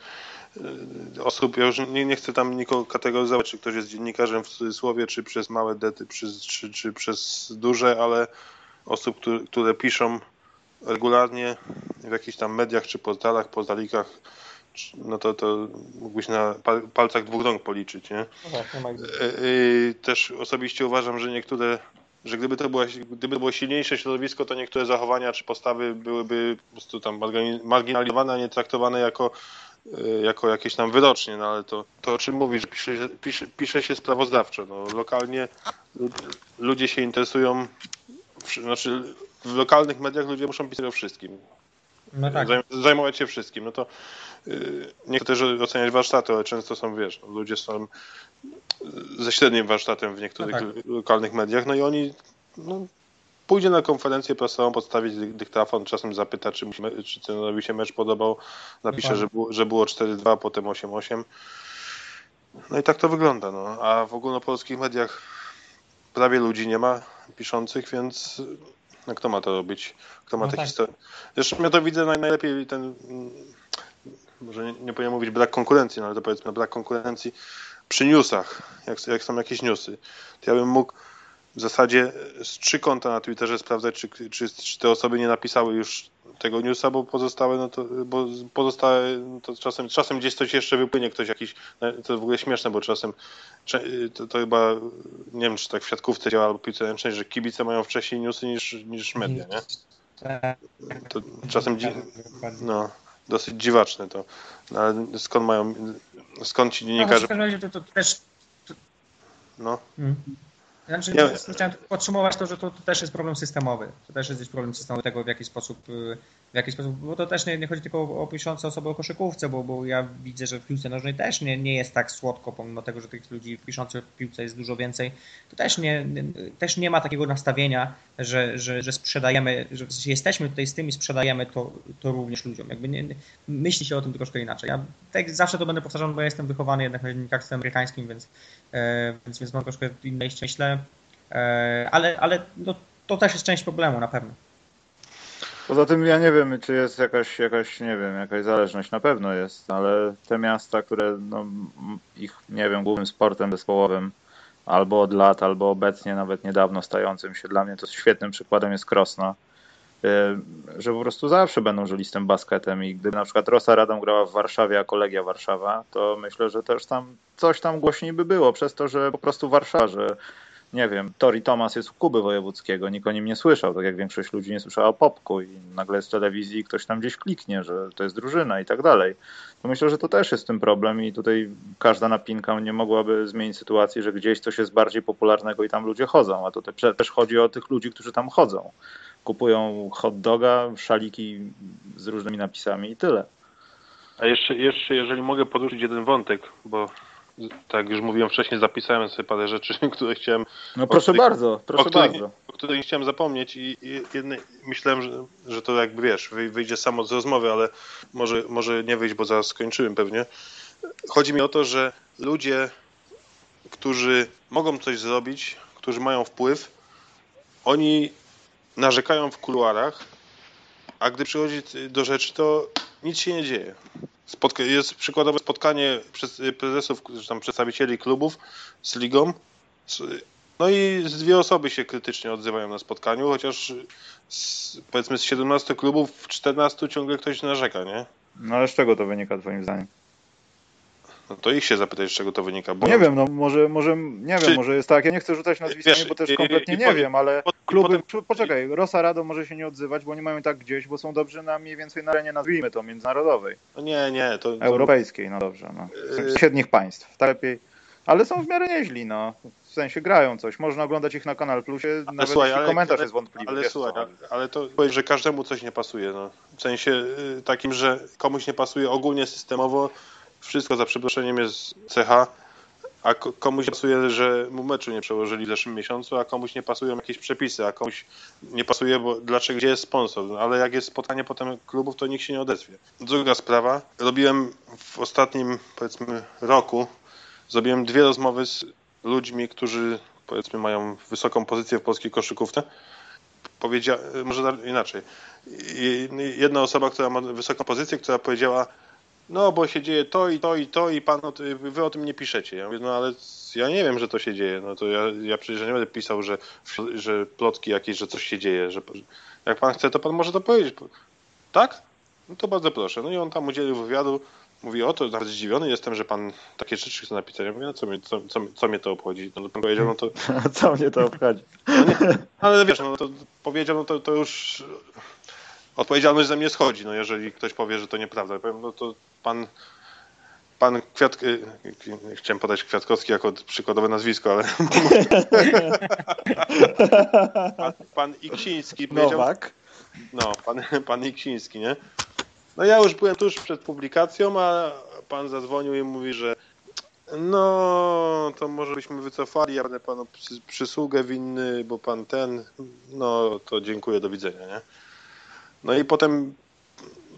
Y, osób, ja już nie, nie chcę tam nikogo kategoryzować, czy ktoś jest dziennikarzem w cudzysłowie, czy przez małe dety, czy, czy, czy przez duże, ale osób, które, które piszą regularnie w jakichś tam mediach, czy portalach, portalikach, no to, to mógłbyś na palcach dwóch rąk policzyć, nie? No tak, nie ma y, y, Też osobiście uważam, że niektóre, że gdyby to, było, gdyby to było silniejsze środowisko, to niektóre zachowania czy postawy byłyby po prostu tam marginalizowane, a nie traktowane jako Y, jako jakieś tam wyrocznie, no ale to, to o czym mówisz, pisze, pisze, pisze się sprawozdawczo. No, lokalnie ludzie się interesują, znaczy w lokalnych mediach ludzie muszą pisać o wszystkim. No tak. Zajmować się wszystkim. No to nie chcę też oceniać warsztatu, ale często są, wiesz, no, ludzie są ze średnim warsztatem w niektórych no tak. lokalnych mediach, no i oni no, pójdzie na konferencję prasową, podstawić dyktafon, czasem zapyta, czy, czy trenerowi się mecz podobał, napisze, że było, że było 4-2, potem 8-8. No i tak to wygląda. No. A w ogólnopolskich mediach prawie ludzi nie ma piszących, więc no, kto ma to robić? Kto ma no te tak. historie? Zresztą ja to widzę najlepiej ten, może nie, nie powinien mówić brak konkurencji, no ale to powiedzmy brak konkurencji przy newsach, jak, jak są jakieś newsy. To ja bym mógł w zasadzie z trzy konta na Twitterze sprawdzać, czy, czy, czy, te osoby nie napisały już tego newsa, bo pozostałe, no to, bo pozostałe, no to czasem, czasem gdzieś coś jeszcze wypłynie, ktoś jakiś, no to w ogóle śmieszne, bo czasem to, to chyba, nie wiem, czy tak w siatkówce działa albo piłce ręcznej, że kibice mają wcześniej newsy niż, niż media, nie? To czasem, dzi- no, dosyć dziwaczne to, no, ale skąd mają, skąd ci dziennikarze... No, to, to też... No. Hmm. Znaczy, ja... chciałem podsumować to, że to, to, też jest problem systemowy. To też jest problem systemowy tego, w jaki sposób, y, w jaki sposób bo to też nie, nie chodzi tylko o, piszące osoby o koszykówce, bo, bo ja widzę, że w piłce nożnej też nie, nie jest tak słodko, pomimo tego, że tych ludzi piszących w piłce jest dużo więcej, to też nie, też nie ma takiego nastawienia, że, że, że sprzedajemy, że jesteśmy tutaj z tym i sprzedajemy to, to również ludziom. Jakby nie, myśli się o tym troszkę inaczej. Ja tak zawsze to będę powtarzał, bo ja jestem wychowany jednak na dziennikarstwie amerykańskim, więc, e, więc, więc mam troszkę inne myślę, e, ale, ale no, to też jest część problemu na pewno. Poza tym ja nie wiem, czy jest jakaś, jakaś, nie wiem, jakaś zależność, na pewno jest, ale te miasta, które no, ich, nie wiem, głównym sportem zespołowym albo od lat, albo obecnie, nawet niedawno stającym się, dla mnie to świetnym przykładem jest Krosno, że po prostu zawsze będą tym basketem i gdyby na przykład Rosa Radom grała w Warszawie, a Kolegia Warszawa, to myślę, że też tam coś tam głośniej by było, przez to, że po prostu Warszawa, że nie wiem, Tori Thomas jest u Kuby Wojewódzkiego, nikt o nim nie słyszał, tak jak większość ludzi nie słyszała o Popku i nagle z telewizji ktoś tam gdzieś kliknie, że to jest drużyna i tak dalej. To myślę, że to też jest tym problem i tutaj każda napinka nie mogłaby zmienić sytuacji, że gdzieś coś jest bardziej popularnego i tam ludzie chodzą, a tutaj też chodzi o tych ludzi, którzy tam chodzą. Kupują hot doga, szaliki z różnymi napisami i tyle. A jeszcze, jeszcze jeżeli mogę poruszyć jeden wątek, bo tak już mówiłem wcześniej, zapisałem sobie parę rzeczy, które chciałem. No proszę których, bardzo, proszę o których, bardzo. O których chciałem zapomnieć i, i jedne, myślałem, że, że to jakby wiesz, wyjdzie samo z rozmowy, ale może, może nie wyjść, bo zaraz skończyłem pewnie. Chodzi mi o to, że ludzie, którzy mogą coś zrobić, którzy mają wpływ, oni narzekają w kuluarach, a gdy przychodzi do rzeczy, to nic się nie dzieje. Spotka jest przykładowe spotkanie prezesów, tam przedstawicieli klubów z ligą. No i dwie osoby się krytycznie odzywają na spotkaniu, chociaż z, powiedzmy z 17 klubów w 14 ciągle ktoś narzeka, nie? No ale z czego to wynika twoim zdaniem? No to ich się zapytać, z czego to wynika. Bo... Nie wiem, no może, może nie Czy... wiem, może jest tak, ja nie chcę rzucać nazwiskami, wiesz, bo też kompletnie i, nie i, wiem, ale kluby, poczekaj, Rosa Rado może się nie odzywać, bo nie mają tak gdzieś, bo są dobrzy na mniej więcej na arenie, nazwijmy to, międzynarodowej. No nie, nie. To, to... Europejskiej, no dobrze, no. Yy. Średnich państw, tak lepiej. Ale są w miarę nieźli, no. W sensie grają coś. Można oglądać ich na Kanal Plusie, ale nawet słuchaj, ale, komentarz ale, jest wątpliwy. Ale słuchaj, ale, ale to powiedz, że każdemu coś nie pasuje, no. W sensie y, takim, że komuś nie pasuje ogólnie systemowo, wszystko za przeproszeniem jest cecha, a komuś pasuje, że mu meczu nie przełożyli w zeszłym miesiącu, a komuś nie pasują jakieś przepisy, a komuś nie pasuje, bo dlaczego, gdzie jest sponsor. No, ale jak jest spotkanie potem klubów, to nikt się nie odezwie. Druga sprawa. Robiłem w ostatnim, powiedzmy, roku, zrobiłem dwie rozmowy z ludźmi, którzy, powiedzmy, mają wysoką pozycję w polskiej koszykówce. Powiedzia, może inaczej. Jedna osoba, która ma wysoką pozycję, która powiedziała, no bo się dzieje to i to i to i pan, wy o tym nie piszecie. Ja mówię, no ale ja nie wiem, że to się dzieje. No to ja, ja przecież nie będę pisał, że, że plotki jakieś, że coś się dzieje. Że, jak pan chce, to pan może to powiedzieć. Tak? No to bardzo proszę. No i on tam udzielił wywiadu. Mówi, o to nawet zdziwiony jestem, że pan takie rzeczy chce napisać. Ja mówię, no co, mnie, co, co, co mnie to obchodzi? No to pan powiedział, no to... co mnie to obchodzi? No nie, ale wiesz, no to powiedział, no to, to już odpowiedzialność ze mnie schodzi, no jeżeli ktoś powie, że to nieprawda. Ja powiem, no to pan, pan Kwiat... Chciałem podać Kwiatkowski jako przykładowe nazwisko, ale... pan, pan Iksiński powiedział... Nowak. No, pan, pan Iksiński, nie? No ja już byłem tuż przed publikacją, a pan zadzwonił i mówi, że no, to może byśmy wycofali, ja będę panu przysługę winny, bo pan ten, no to dziękuję, do widzenia, nie? No i potem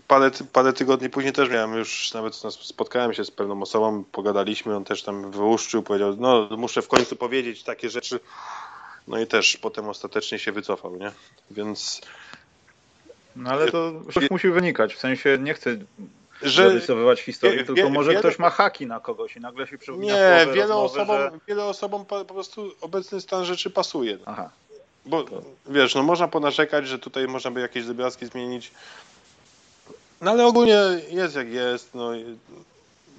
parę, parę tygodni później też miałem już, nawet spotkałem się z pewną osobą, pogadaliśmy, on też tam wyłuszczył, powiedział, no muszę w końcu powiedzieć takie rzeczy. No i też potem ostatecznie się wycofał, nie? Więc... No ale to coś musi wynikać, w sensie nie chcę że zarysowywać historii, wie, tylko może wiele, ktoś ma haki na kogoś i nagle się przypomina Nie, wiele, rozmowy, osobom, że... wiele osobom po, po, prostu obecny stan rzeczy pasuje. Aha. Bo wiesz, no można ponarzekać, że tutaj można by jakieś drobiazgi zmienić, no ale ogólnie jest jak jest. No.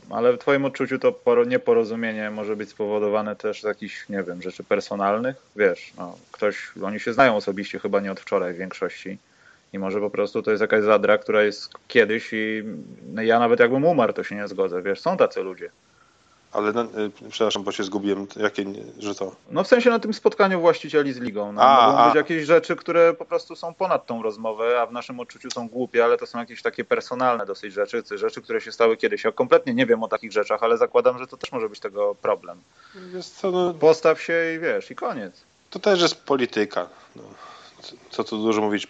Ale w Twoim odczuciu to nieporozumienie może być spowodowane też z jakichś, nie wiem, rzeczy personalnych? Wiesz, no, ktoś, oni się znają osobiście chyba nie od wczoraj w większości. I może po prostu to jest jakaś zadra, która jest kiedyś i no, ja nawet jakbym umarł, to się nie zgodzę. Wiesz, są tacy ludzie. Ale, no, przepraszam, bo się zgubiłem. Jakie, że to? No w sensie na tym spotkaniu właścicieli z ligą. No, a, mogą a. być jakieś rzeczy, które po prostu są ponad tą rozmowę, a w naszym odczuciu są głupie, ale to są jakieś takie personalne dosyć rzeczy, rzeczy, które się stały kiedyś. Ja kompletnie nie wiem o takich rzeczach, ale zakładam, że to też może być tego problem. Co, no... Postaw się i wiesz, i koniec. To też jest polityka. No co tu dużo mówić,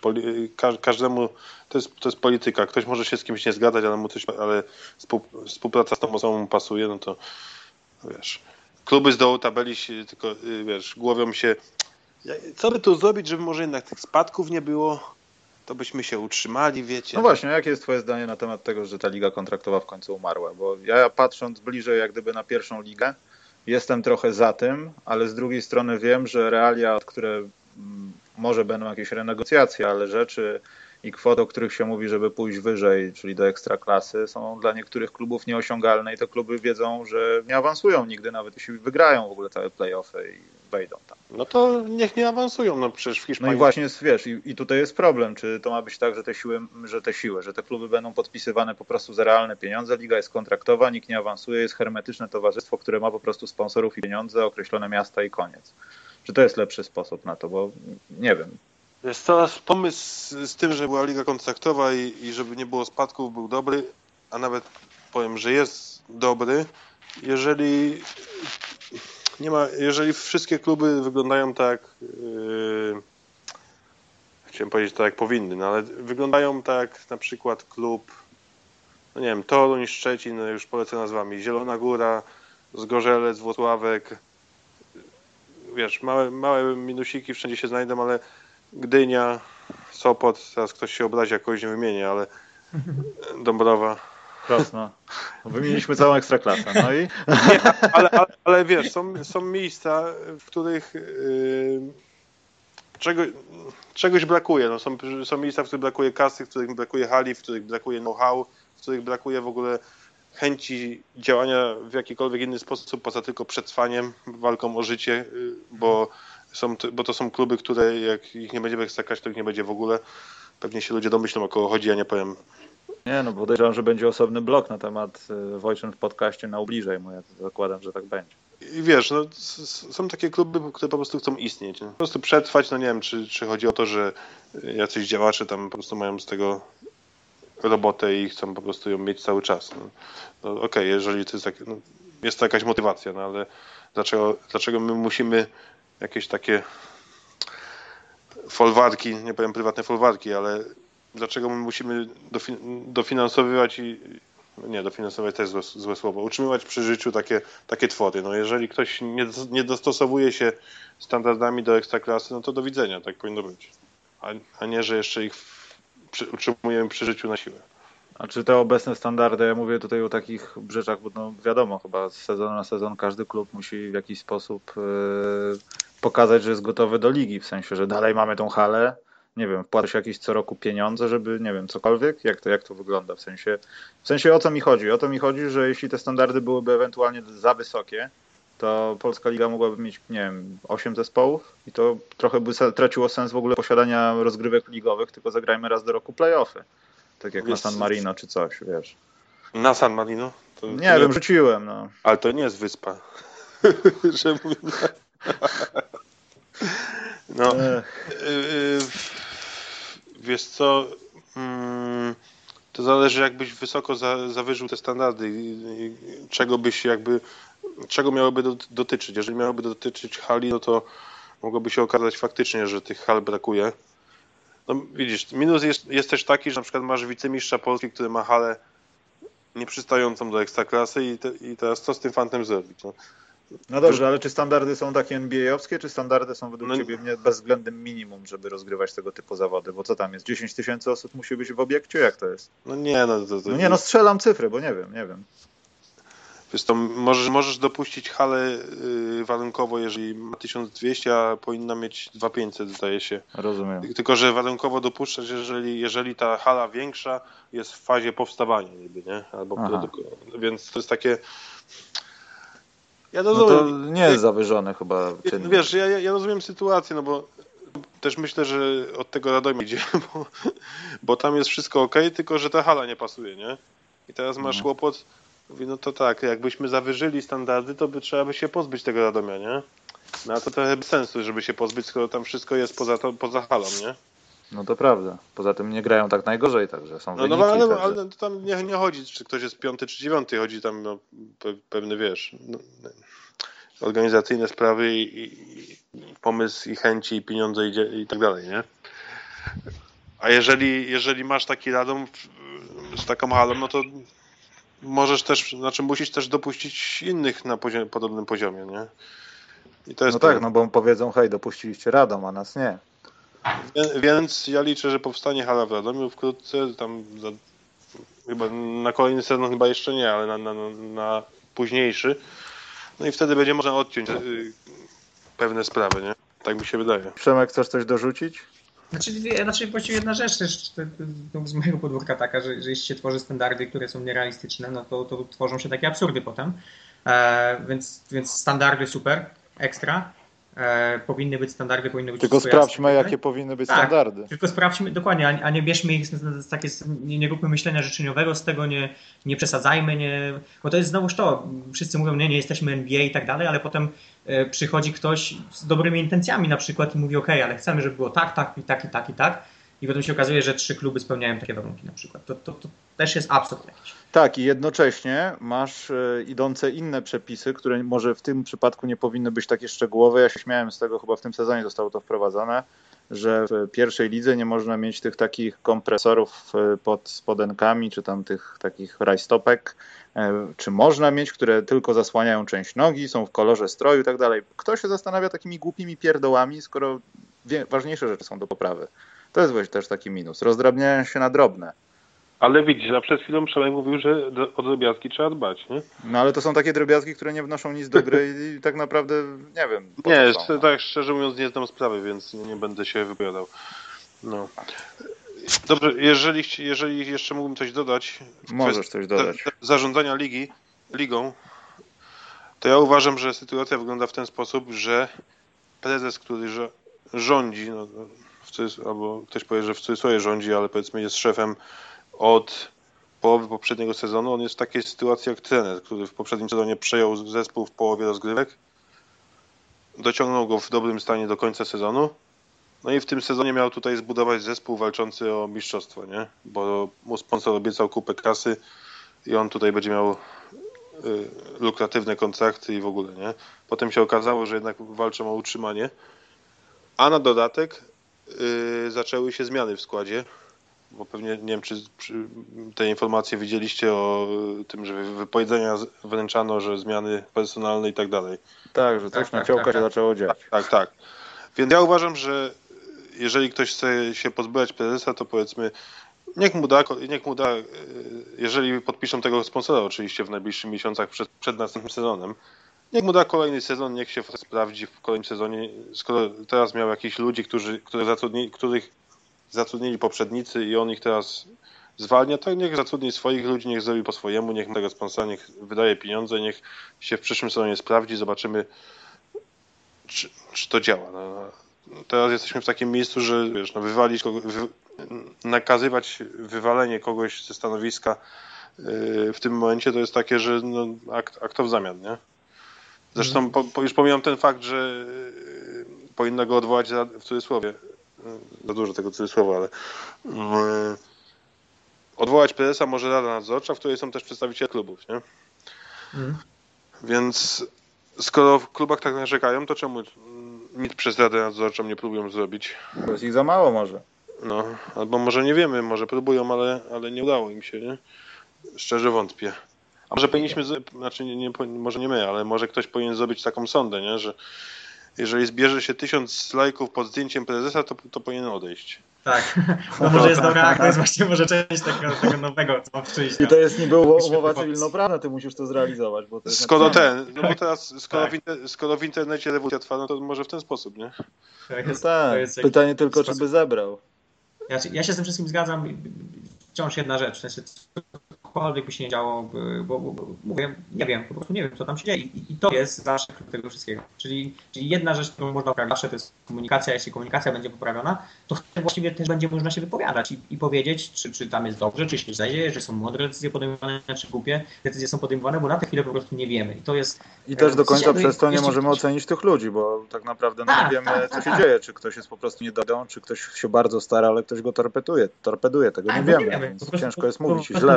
każdemu to jest, to jest polityka. Ktoś może się z kimś nie zgadzać, ale mu coś, ale współpraca z tą osobą pasuje, no to wiesz. Kluby z dołu tabeli się tylko, y, wiesz, głowią się, co by tu zrobić, żeby może jednak tych spadków nie było, to byśmy się utrzymali, wiecie. No właśnie, jakie jest twoje zdanie na temat tego, że ta liga kontraktowa w końcu umarła? Bo ja patrząc bliżej jak gdyby na pierwszą ligę, jestem trochę za tym, ale z drugiej strony wiem, że realia, które mm, może będą jakieś renegocjacje, ale rzeczy i kwoty, o których się mówi, żeby pójść wyżej, czyli do ekstraklasy, są dla niektórych klubów nieosiągalne i te kluby wiedzą, że nie awansują nigdy, nawet jeśli wygrają w ogóle całe playoffy i wejdą tam. No to niech nie awansują, no przecież w Hiszpanii... No i właśnie wiesz, i, i tutaj jest problem, czy to ma być tak, że te siły, że te siły, że te kluby będą podpisywane po prostu za realne pieniądze, liga jest kontraktowa, nikt nie awansuje, jest hermetyczne towarzystwo, które ma po prostu sponsorów i pieniądze, określone miasta i koniec. Czy to jest lepszy sposób na to, bo nie wiem. Jest teraz pomysł z tym, że była liga kontraktowa i, i żeby nie było spadków, był dobry, a nawet powiem, że jest dobry, jeżeli nie ma, jeżeli wszystkie kluby wyglądają tak, yy, chciałem powiedzieć tak jak powinny, no ale wyglądają tak na przykład klub, no nie wiem, Toruń, Szczecin, no już polecę nazwami, Zielona Góra, Zgorzelec, Włocławek, wiesz, małe, małe minusiki wszędzie się znajdą, ale Gdynia, Sopot, teraz ktoś się obrazi, jak kogoś nie wymienię, ale Dąbrowa. Krosno. Wymieniliśmy całą ekstraklasę, no i? Nie, ale, ale, ale, wiesz, są, są miejsca, w których yy, czego, czegoś brakuje. No, są, są miejsca, w których brakuje kasy, w których brakuje hali, w których brakuje know-how, w których brakuje w ogóle chęci działania w jakikolwiek inny sposób, poza tylko przetrwaniem, walką o życie, yy, bo są, bo to są kluby, które jak ich nie będziemy ekstrakać, to ich nie będzie w ogóle. Pewnie się ludzie domyślą, o kogo chodzi, ja nie powiem. Nie, no podejrzewam, że będzie osobny blok na temat y, Wojczyn w podcaście na ubliżej mu. Ja zakładam, że tak będzie. I wiesz, no, są takie kluby, które po prostu chcą istnieć. Nie? Po prostu przetrwać, no nie wiem, czy, czy chodzi o to, że jacyś działacze tam po prostu mają z tego robotę i chcą po prostu ją mieć cały czas. No, no okej, okay, jeżeli to jest, tak, no, jest to jakaś motywacja, no ale dlaczego, dlaczego my musimy jakieś takie folwarki, nie powiem prywatne folwarki, ale dlaczego my musimy dofinansowywać i nie, dofinansować też złe, złe słowo, utrzymywać przy życiu takie, takie twory. No jeżeli ktoś nie, nie dostosowuje się standardami do ekstraklasy, no to do widzenia, tak powinno być. A, a nie, że jeszcze ich przy, utrzymujemy przy życiu na siłę. A czy te obecne standardy, ja mówię tutaj o takich rzeczach, bo no wiadomo, chyba z sezonu na sezon każdy klub musi w jakiś sposób yy, pokazać, że jest gotowy do ligi, w sensie, że dalej mamy tą halę, nie wiem, wpłaca się jakieś co roku pieniądze, żeby, nie wiem, cokolwiek? Jak to, jak to wygląda? W sensie, w sensie o co mi chodzi? O to mi chodzi, że jeśli te standardy byłyby ewentualnie za wysokie, to Polska Liga mogłaby mieć, nie wiem, 8 zespołów i to trochę by traciło sens w ogóle posiadania rozgrywek ligowych, tylko zagrajmy raz do roku playoffy. Tak jak wiesz, na San Marino czy coś, wiesz. Na San Marino? To nie, nie wiem, rzuciłem, no. Ale to nie jest wyspa. że no. Wiesz co, mm, to zależy jakbyś wysoko za, zawyżył te standardy i, czego byś jakby, czego miałoby dotyczyć. Jeżeli miałoby dotyczyć hali, no to mogłoby się okazać faktycznie, że tych hal brakuje. No widzisz, minus jest, jest też taki, że na przykład masz wicemistrza Polski, który ma halę nieprzystającą do ekstraklasy i, te, i teraz co z tym fantem zrobić? No? No dobrze, ale czy standardy są takie NBA-owskie, czy standardy są według no, Ciebie bezwzględnym minimum, żeby rozgrywać tego typu zawody? Bo co tam jest? 10 tysięcy osób musi być w obiekcie? Jak to jest? No nie, no to, to... No nie, no strzelam cyfry, bo nie wiem, nie wiem. Wiesz, to możesz, możesz dopuścić halę yy, warunkowo, jeżeli ma 1200, a powinna mieć 2500, zdaje się. Rozumiem. Tylko, że warunkowo dopuszczasz, jeżeli, jeżeli ta hala większa jest w fazie powstawania, niby, nie? Albo więc to jest takie ja rozumiem. No to nie jest zawyżone chyba. Czynnik. Wiesz, ja, ja rozumiem sytuację, no bo też myślę, że od tego Radomia idzie, bo, bo tam jest wszystko ok, tylko że ta hala nie pasuje, nie? I teraz masz no. kłopot, mówi, no to tak, jakbyśmy zawyżyli standardy, to by trzeba by się pozbyć tego Radomia, nie? No a to trochę bez sensu, żeby się pozbyć, skoro tam wszystko jest poza, to, poza halą, nie? No to prawda. Poza tym nie grają tak najgorzej, także są no, no wyniki. No ale, ale tam nie, nie chodzi, czy ktoś jest piąty, czy dziewiąty. Chodzi tam no, pe, pewny, wiesz, no, organizacyjne sprawy i, i, pomysł i chęci i pieniądze i, i tak dalej, nie? A jeżeli, jeżeli masz taki radom z taką halą, no to możesz też, znaczy musisz też dopuścić innych na poziom, podobnym poziomie, nie? I to jest no tak, no bo powiedzą, hej, dopuściliście radom, a nas nie. Więc ja liczę, że powstanie hala w Radomiu wkrótce, tam za, chyba na kolejny sezon chyba jeszcze nie, ale na, na, na późniejszy. No i wtedy będzie można odciąć y, pewne sprawy, nie? Tak mi się wydaje. Przemek, chcesz coś dorzucić? Znaczy, znaczy właściwie jedna rzecz też z mojego podwórka taka, że, że jeśli się tworzy standardy, które są nierealistyczne, no to, to tworzą się takie absurdy potem. E, więc, więc standardy super, ekstra. E, powinny być standardy, powinny być Tylko sprawdźmy, jasne, jakie powinny być tak, standardy. Tylko sprawdźmy, dokładnie, a, a nie bierzmy ich z, takie, nie, nie róbmy myślenia życzeniowego z tego, nie, nie przesadzajmy, nie, bo to jest znowuż to, wszyscy mówią, nie, nie jesteśmy NBA i tak dalej, ale potem e, przychodzi ktoś z dobrymi intencjami na przykład i mówi, ok, ale chcemy, żeby było tak, tak i tak i tak i tak i potem się okazuje, że trzy kluby spełniają takie warunki na przykład. To, to, to też jest absurd jakiś. Tak, i jednocześnie masz e, idące inne przepisy, które może w tym przypadku nie powinny być takie szczegółowe. Ja się śmiałem z tego, chyba w tym sezonie zostało to wprowadzone, że w pierwszej lidze nie można mieć tych takich kompresorów e, pod spodenkami, czy tam tych takich rajstopek, e, czy można mieć, które tylko zasłaniają część nogi, są w kolorze stroju i tak dalej. Kto się zastanawia takimi głupimi pierdołami, skoro ważniejsze rzeczy są do poprawy? To jest też taki minus. Rozdrabniają się na drobne. Ale widzisz, a przed chwilą Przemek mówił, że o drobiazgi trzeba dbać, nie? No ale to są takie drobiazgi, które nie wnoszą nic do gry i tak naprawdę nie wiem. Nie, są, no. tak szczerze mówiąc nie znam sprawy, więc nie będę się wypowiadał. No. Dobrze, jeżeli, jeżeli jeszcze mógłbym coś dodać. Możesz coś dodać. Zarządzania ligi, ligą, to ja uważam, że sytuacja wygląda w ten sposób, że prezes, który rządzi, no, albo ktoś powie, że w cudzysłowie rządzi, ale powiedzmy jest szefem od połowy poprzedniego sezonu. On jest w takiej sytuacji jak trener, który w poprzednim sezonie przejął zespół w połowie rozgrywek, dociągnął go w dobrym stanie do końca sezonu. No i w tym sezonie miał tutaj zbudować zespół walczący o mistrzostwo, nie? Bo mu sponsor obiecał kupę kasy i on tutaj będzie miał y, lukratywne kontrakty i w ogóle, nie? Potem się okazało, że jednak walczą o utrzymanie. A na dodatek yy, zaczęły się zmiany w składzie, bo pewnie nie wiem, czy te informacje widzieliście o tym, że wypowiedzenia wręczano, że zmiany personalne i tak dalej. Tak, że coś tak, na tak, fiołka tak, się tak. zaczęło dziać. Tak, tak. Więc ja uważam, że jeżeli ktoś chce się pozbywać prezesa, to powiedzmy niech mu da, niech mu da, y, jeżeli podpiszą tego sponsora oczywiście w najbliższych miesiącach przed, przed następnym sezonem, Niech mu da kolejny sezon, niech się sprawdzi w kolejnym sezonie. Skoro teraz miał jakichś ludzi, którzy, których, zatrudnili, których zatrudnili poprzednicy i on ich teraz zwalnia, to niech zatrudni swoich ludzi, niech zrobi po swojemu, niech tego sponsora, niech wydaje pieniądze, niech się w przyszłym sezonie sprawdzi, zobaczymy, czy, czy to działa. No, teraz jesteśmy w takim miejscu, że wiesz, no, wywalić kogo, wy, nakazywać wywalenie kogoś ze stanowiska yy, w tym momencie to jest takie, że no, a, a kto w zamian, nie? Zresztą po, po, już pomijam ten fakt, że y, powinno go odwołać za, w cudzysłowie. Y, za dużo tego cudzysłowa, ale yy, odwołać prezesa może Rada Nadzorcza, w której są też przedstawiciele klubów, nie? Mm. Więc skoro w klubach tak narzekają, to czemu nic przez Radę Nadzorczą nie próbują zrobić? To jest ich za mało może. No, albo może nie wiemy, może próbują, ale, ale nie udało im się, nie? Szczerze wątpię. A może powinniśmy, znaczy nie, nie, może nie my, ale może ktoś powinien zrobić taką sondę, nie? że jeżeli zbierze się tysiąc lajków pod zdjęciem prezesa, to, to powinien odejść. Tak, no może jest dobra, to jest właśnie może część tego, tego nowego, co ma przyjść. I to jest niby umowa cywilnoprawna, ty musisz to zrealizować. Bo to skoro ten, no bo teraz, skoro, tak. w, inter, skoro w internecie rewolucja trwa, no to może w ten sposób, nie? Tak, jest, no tak. pytanie tylko, czy by zebrał. Ja, ja się z tym wszystkim zgadzam. Wciąż jedna rzecz, w sensie cokolwiek by się nie działo, bo, bo, bo, mówię, nie wiem, po prostu nie wiem, co tam się dzieje. I, i to jest zawsze tego wszystkiego. Czyli, czyli jedna rzecz, którą można poprawić zawsze, to jest komunikacja. Jeśli komunikacja będzie poprawiona, to właściwie też będzie można się wypowiadać i, i powiedzieć, czy, czy tam jest dobrze, czy się dzieje, że są mądre decyzje podejmowane, czy głupie decyzje są podejmowane, bo na tę chwilę po prostu nie wiemy. I to jest. I też do końca przez to nie możemy ocenić tych ludzi, bo tak naprawdę no, nie tak, wiemy, tak, co tak, się dzieje. Czy ktoś jest po prostu niedodą, czy ktoś się bardzo stara, ale ktoś go torpeduje. torpeduje tego nie, wiemy, nie wiemy. Więc ciężko jest mówić źle.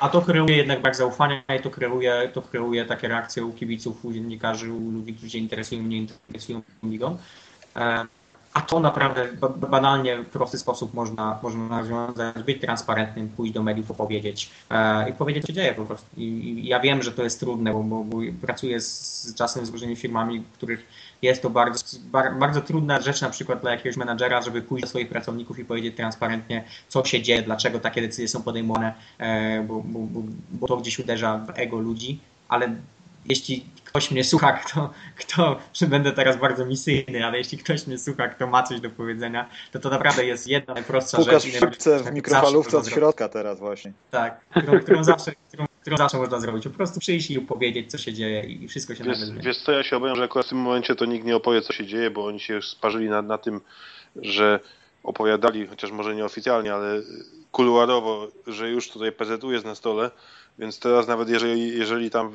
A, to kreuje jednak brak zaufania i to kreuje, to kreuje takie reakcje u kibiców, u dziennikarzy, u ludzi, którzy się interesują, nie interesują ligą. E, a to naprawdę banalnie, w prosty sposób można, można rozwiązać, być transparentnym, pójść do mediów, opowiedzieć e, i powiedzieć, co się dzieje po prostu. I, ja wiem, że to jest trudne, bo, bo, bo pracuję z, czasem z różnymi firmami, których jest to bardzo, bardzo trudna rzecz na przykład dla jakiegoś menadżera, żeby pójść do swoich pracowników i powiedzieć transparentnie, co się dzieje, dlaczego takie decyzje są podejmowane, e, bo, bo, bo to gdzieś uderza w ego ludzi, ale jeśli ktoś mnie słucha, kto, kto, będę teraz bardzo misyjny, ale jeśli ktoś mnie słucha, kto ma coś do powiedzenia, to to naprawdę jest jedna najprostsza Pukasz rzecz. w szybce w mikrofalówce od środka teraz właśnie. Tak, którą, którą zawsze, którą, którą zawsze można zrobić. Po prostu przyjść i powiedzieć, co się dzieje i wszystko się wiesz, nagle Wiesz co, ja się obawiam, że akurat w tym momencie to nikt nie opowie, co się dzieje, bo oni się już sparzyli na, na tym, że opowiadali, chociaż może nieoficjalnie, ale kuluarowo, że już tutaj PZU jest na stole, więc teraz nawet jeżeli, jeżeli tam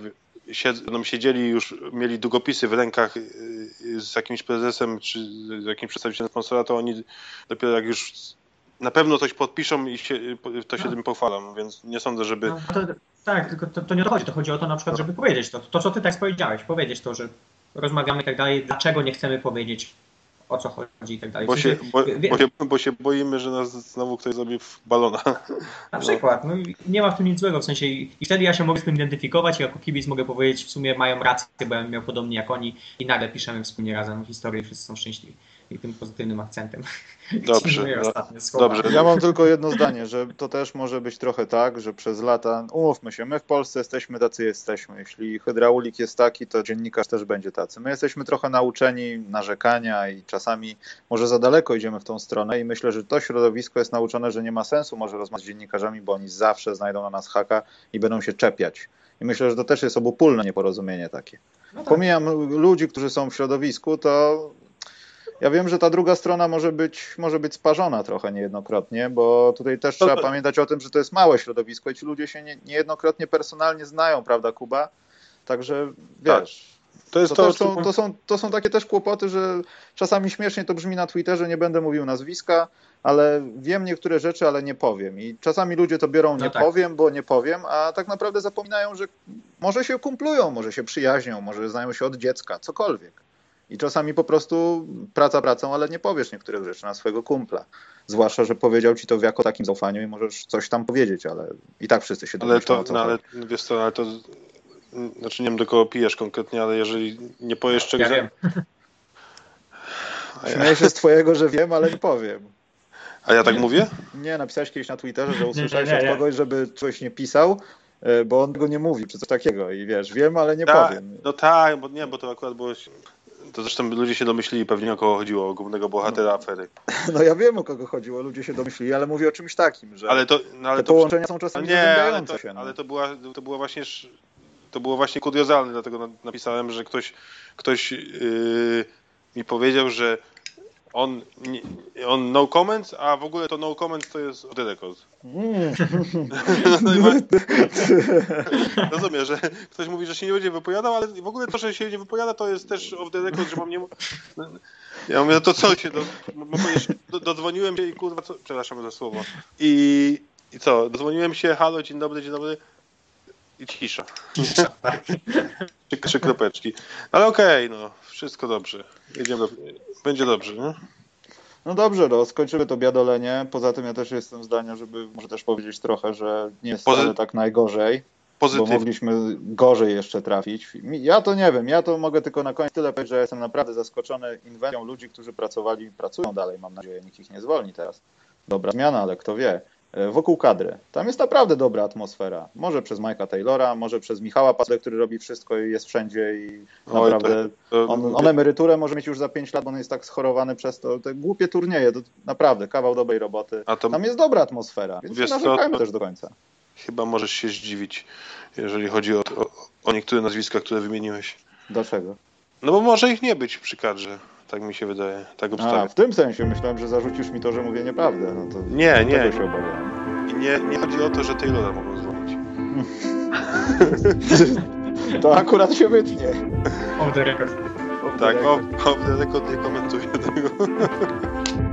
siedzą, siedzieli już mieli długopisy w rękach y, z jakimś prezesem czy z jakimś przedstawicielem sponsora, to oni dopiero jak już na pewno coś podpiszą i się, to się no. tym pochwalą, więc nie sądzę, żeby... No, to, tak, tylko to, to, nie o to chodzi. O to na przykład, żeby powiedzieć to. To, co ty tak powiedziałeś, powiedzieć to, że rozmawiamy i tak dalej, dlaczego nie chcemy powiedzieć o co chodzi i tak dalej. Bo się, bo, bo, się, bo się boimy, że nas znowu ktoś zrobi w balona. Na przykład. No, nie ma w tym nic złego, w sensie i, i wtedy ja się mogę z tym identyfikować i jako kibic mogę powiedzieć w sumie mają rację, bo ja bym miał podobnie jak oni i nagle piszemy wspólnie razem historię i wszyscy są szczęśliwi i tym pozytywnym akcentem. Dobrze, dobrze. Ja mam tylko jedno zdanie, że to też może być trochę tak, że przez lata, umówmy się, my w Polsce jesteśmy tacy jesteśmy. Jeśli hydraulik jest taki, to dziennikarz też będzie tacy. My jesteśmy trochę nauczeni narzekania i czasami może za daleko idziemy w tą stronę i myślę, że to środowisko jest nauczone, że nie ma sensu może rozmawiać z dziennikarzami, bo oni zawsze znajdą na nas haka i będą się czepiać. I myślę, że to też jest obopólne nieporozumienie takie. No tak. Pomijam ludzi, którzy są w środowisku, to ja wiem, że ta druga strona może być, może być sparzona trochę niejednokrotnie, bo tutaj też trzeba pamiętać o tym, że to jest małe środowisko i ci ludzie się nie, niejednokrotnie personalnie znają, prawda, Kuba? Także wiesz. Tak. To, jest to, to, są, to, są, to są takie też kłopoty, że czasami śmiesznie to brzmi na Twitterze, nie będę mówił nazwiska, ale wiem niektóre rzeczy, ale nie powiem. I czasami ludzie to biorą nie no tak. powiem, bo nie powiem, a tak naprawdę zapominają, że może się kumplują, może się przyjaźnią, może znają się od dziecka, cokolwiek. I czasami po prostu praca pracą, ale nie powiesz niektórych rzeczy na swojego kumpla. Zwłaszcza, że powiedział ci to w jako takim zaufaniu i możesz coś tam powiedzieć, ale i tak wszyscy się ale to, no, ale wiesz co, ale to znaczy nie wiem do kogo pijesz konkretnie, ale jeżeli nie powiesz czegoś... Ja wiem. Śmieję się z twojego, że wiem, ale nie powiem. A ja tak mówię? Nie, napisałeś kiedyś na Twitterze, że usłyszałeś nie, nie, nie, od kogoś, żeby coś nie pisał, e, bo on tego nie mówi, czy coś takiego i wiesz, wiem, ale nie Ta, powiem. No tak, bo nie, bo to akurat było to zresztą ludzie się domyślili pewnie o kogo chodziło, o głównego bohatera no. afery. No ja wiem o kogo chodziło, ludzie się domyślili, ale mówię o czymś takim, że ale to, no, ale te to, połączenia są czasami nie, ale to, się. No. Ale to była, to była właśnie to było właśnie kuriozalne, dlatego napisałem, że ktoś, ktoś yy, mi powiedział, że on, on no comments, a w ogóle to no comments to jest off the record. Mm. Rozumiem, że ktoś mówi, że się nie będzie wypowiadał, ale w ogóle to, że się nie wypowiada, to jest też off the record, że mam nie... Ja mówię, no to co się, do, do, dodzwoniłem się i kurwa, co... przepraszam za słowo. I, I co, dodzwoniłem się, halo, dzień dobry, dzień dobry. I cisza. Cisza, tak. Trzy, trzy kropeczki. Ale okej, okay, no, wszystko dobrze. Jedziemy. Będzie dobrze, nie? No dobrze, no, skończymy to biadolenie. Poza tym ja też jestem zdania, żeby może też powiedzieć trochę, że nie jest Pozy... wcale tak najgorzej. Pozytyw. Bo mogliśmy gorzej jeszcze trafić. Ja to nie wiem, ja to mogę tylko na koniec tyle powiedzieć, że jestem naprawdę zaskoczony inwencją ludzi, którzy pracowali i pracują dalej. Mam nadzieję, nikt ich nie zwolni teraz. Dobra zmiana, ale kto wie. E, wokół kadry. Tam jest naprawdę dobra atmosfera. Może przez Mike'a Taylora, może przez Michała Pasle, który robi wszystko i jest wszędzie i naprawdę to, to... On, on, emeryturę może mieć już za 5 lat, bo on jest tak schorowany przez to. Te głupie turnieje, to naprawdę kawał dobrej roboty. To... Tam jest dobra atmosfera, więc Wiesz narzekajmy też do końca. Chyba możesz się zdziwić, jeżeli chodzi o, o, o niektóre nazwiska, które wymieniłeś. Dlaczego? No bo może ich nie być przy kadrze. Tak mi się wydaje. Tak obstawiam. A, w tym sensie myślałem, że zarzucisz mi to, że mówię nieprawdę. No to nie, nie. Tego się obawiałem. I nie, nie chodzi o to, że Taylora mogą zwolnić. to akurat się wytnie. Off the record. tak, off, off the record nie komentuję tego.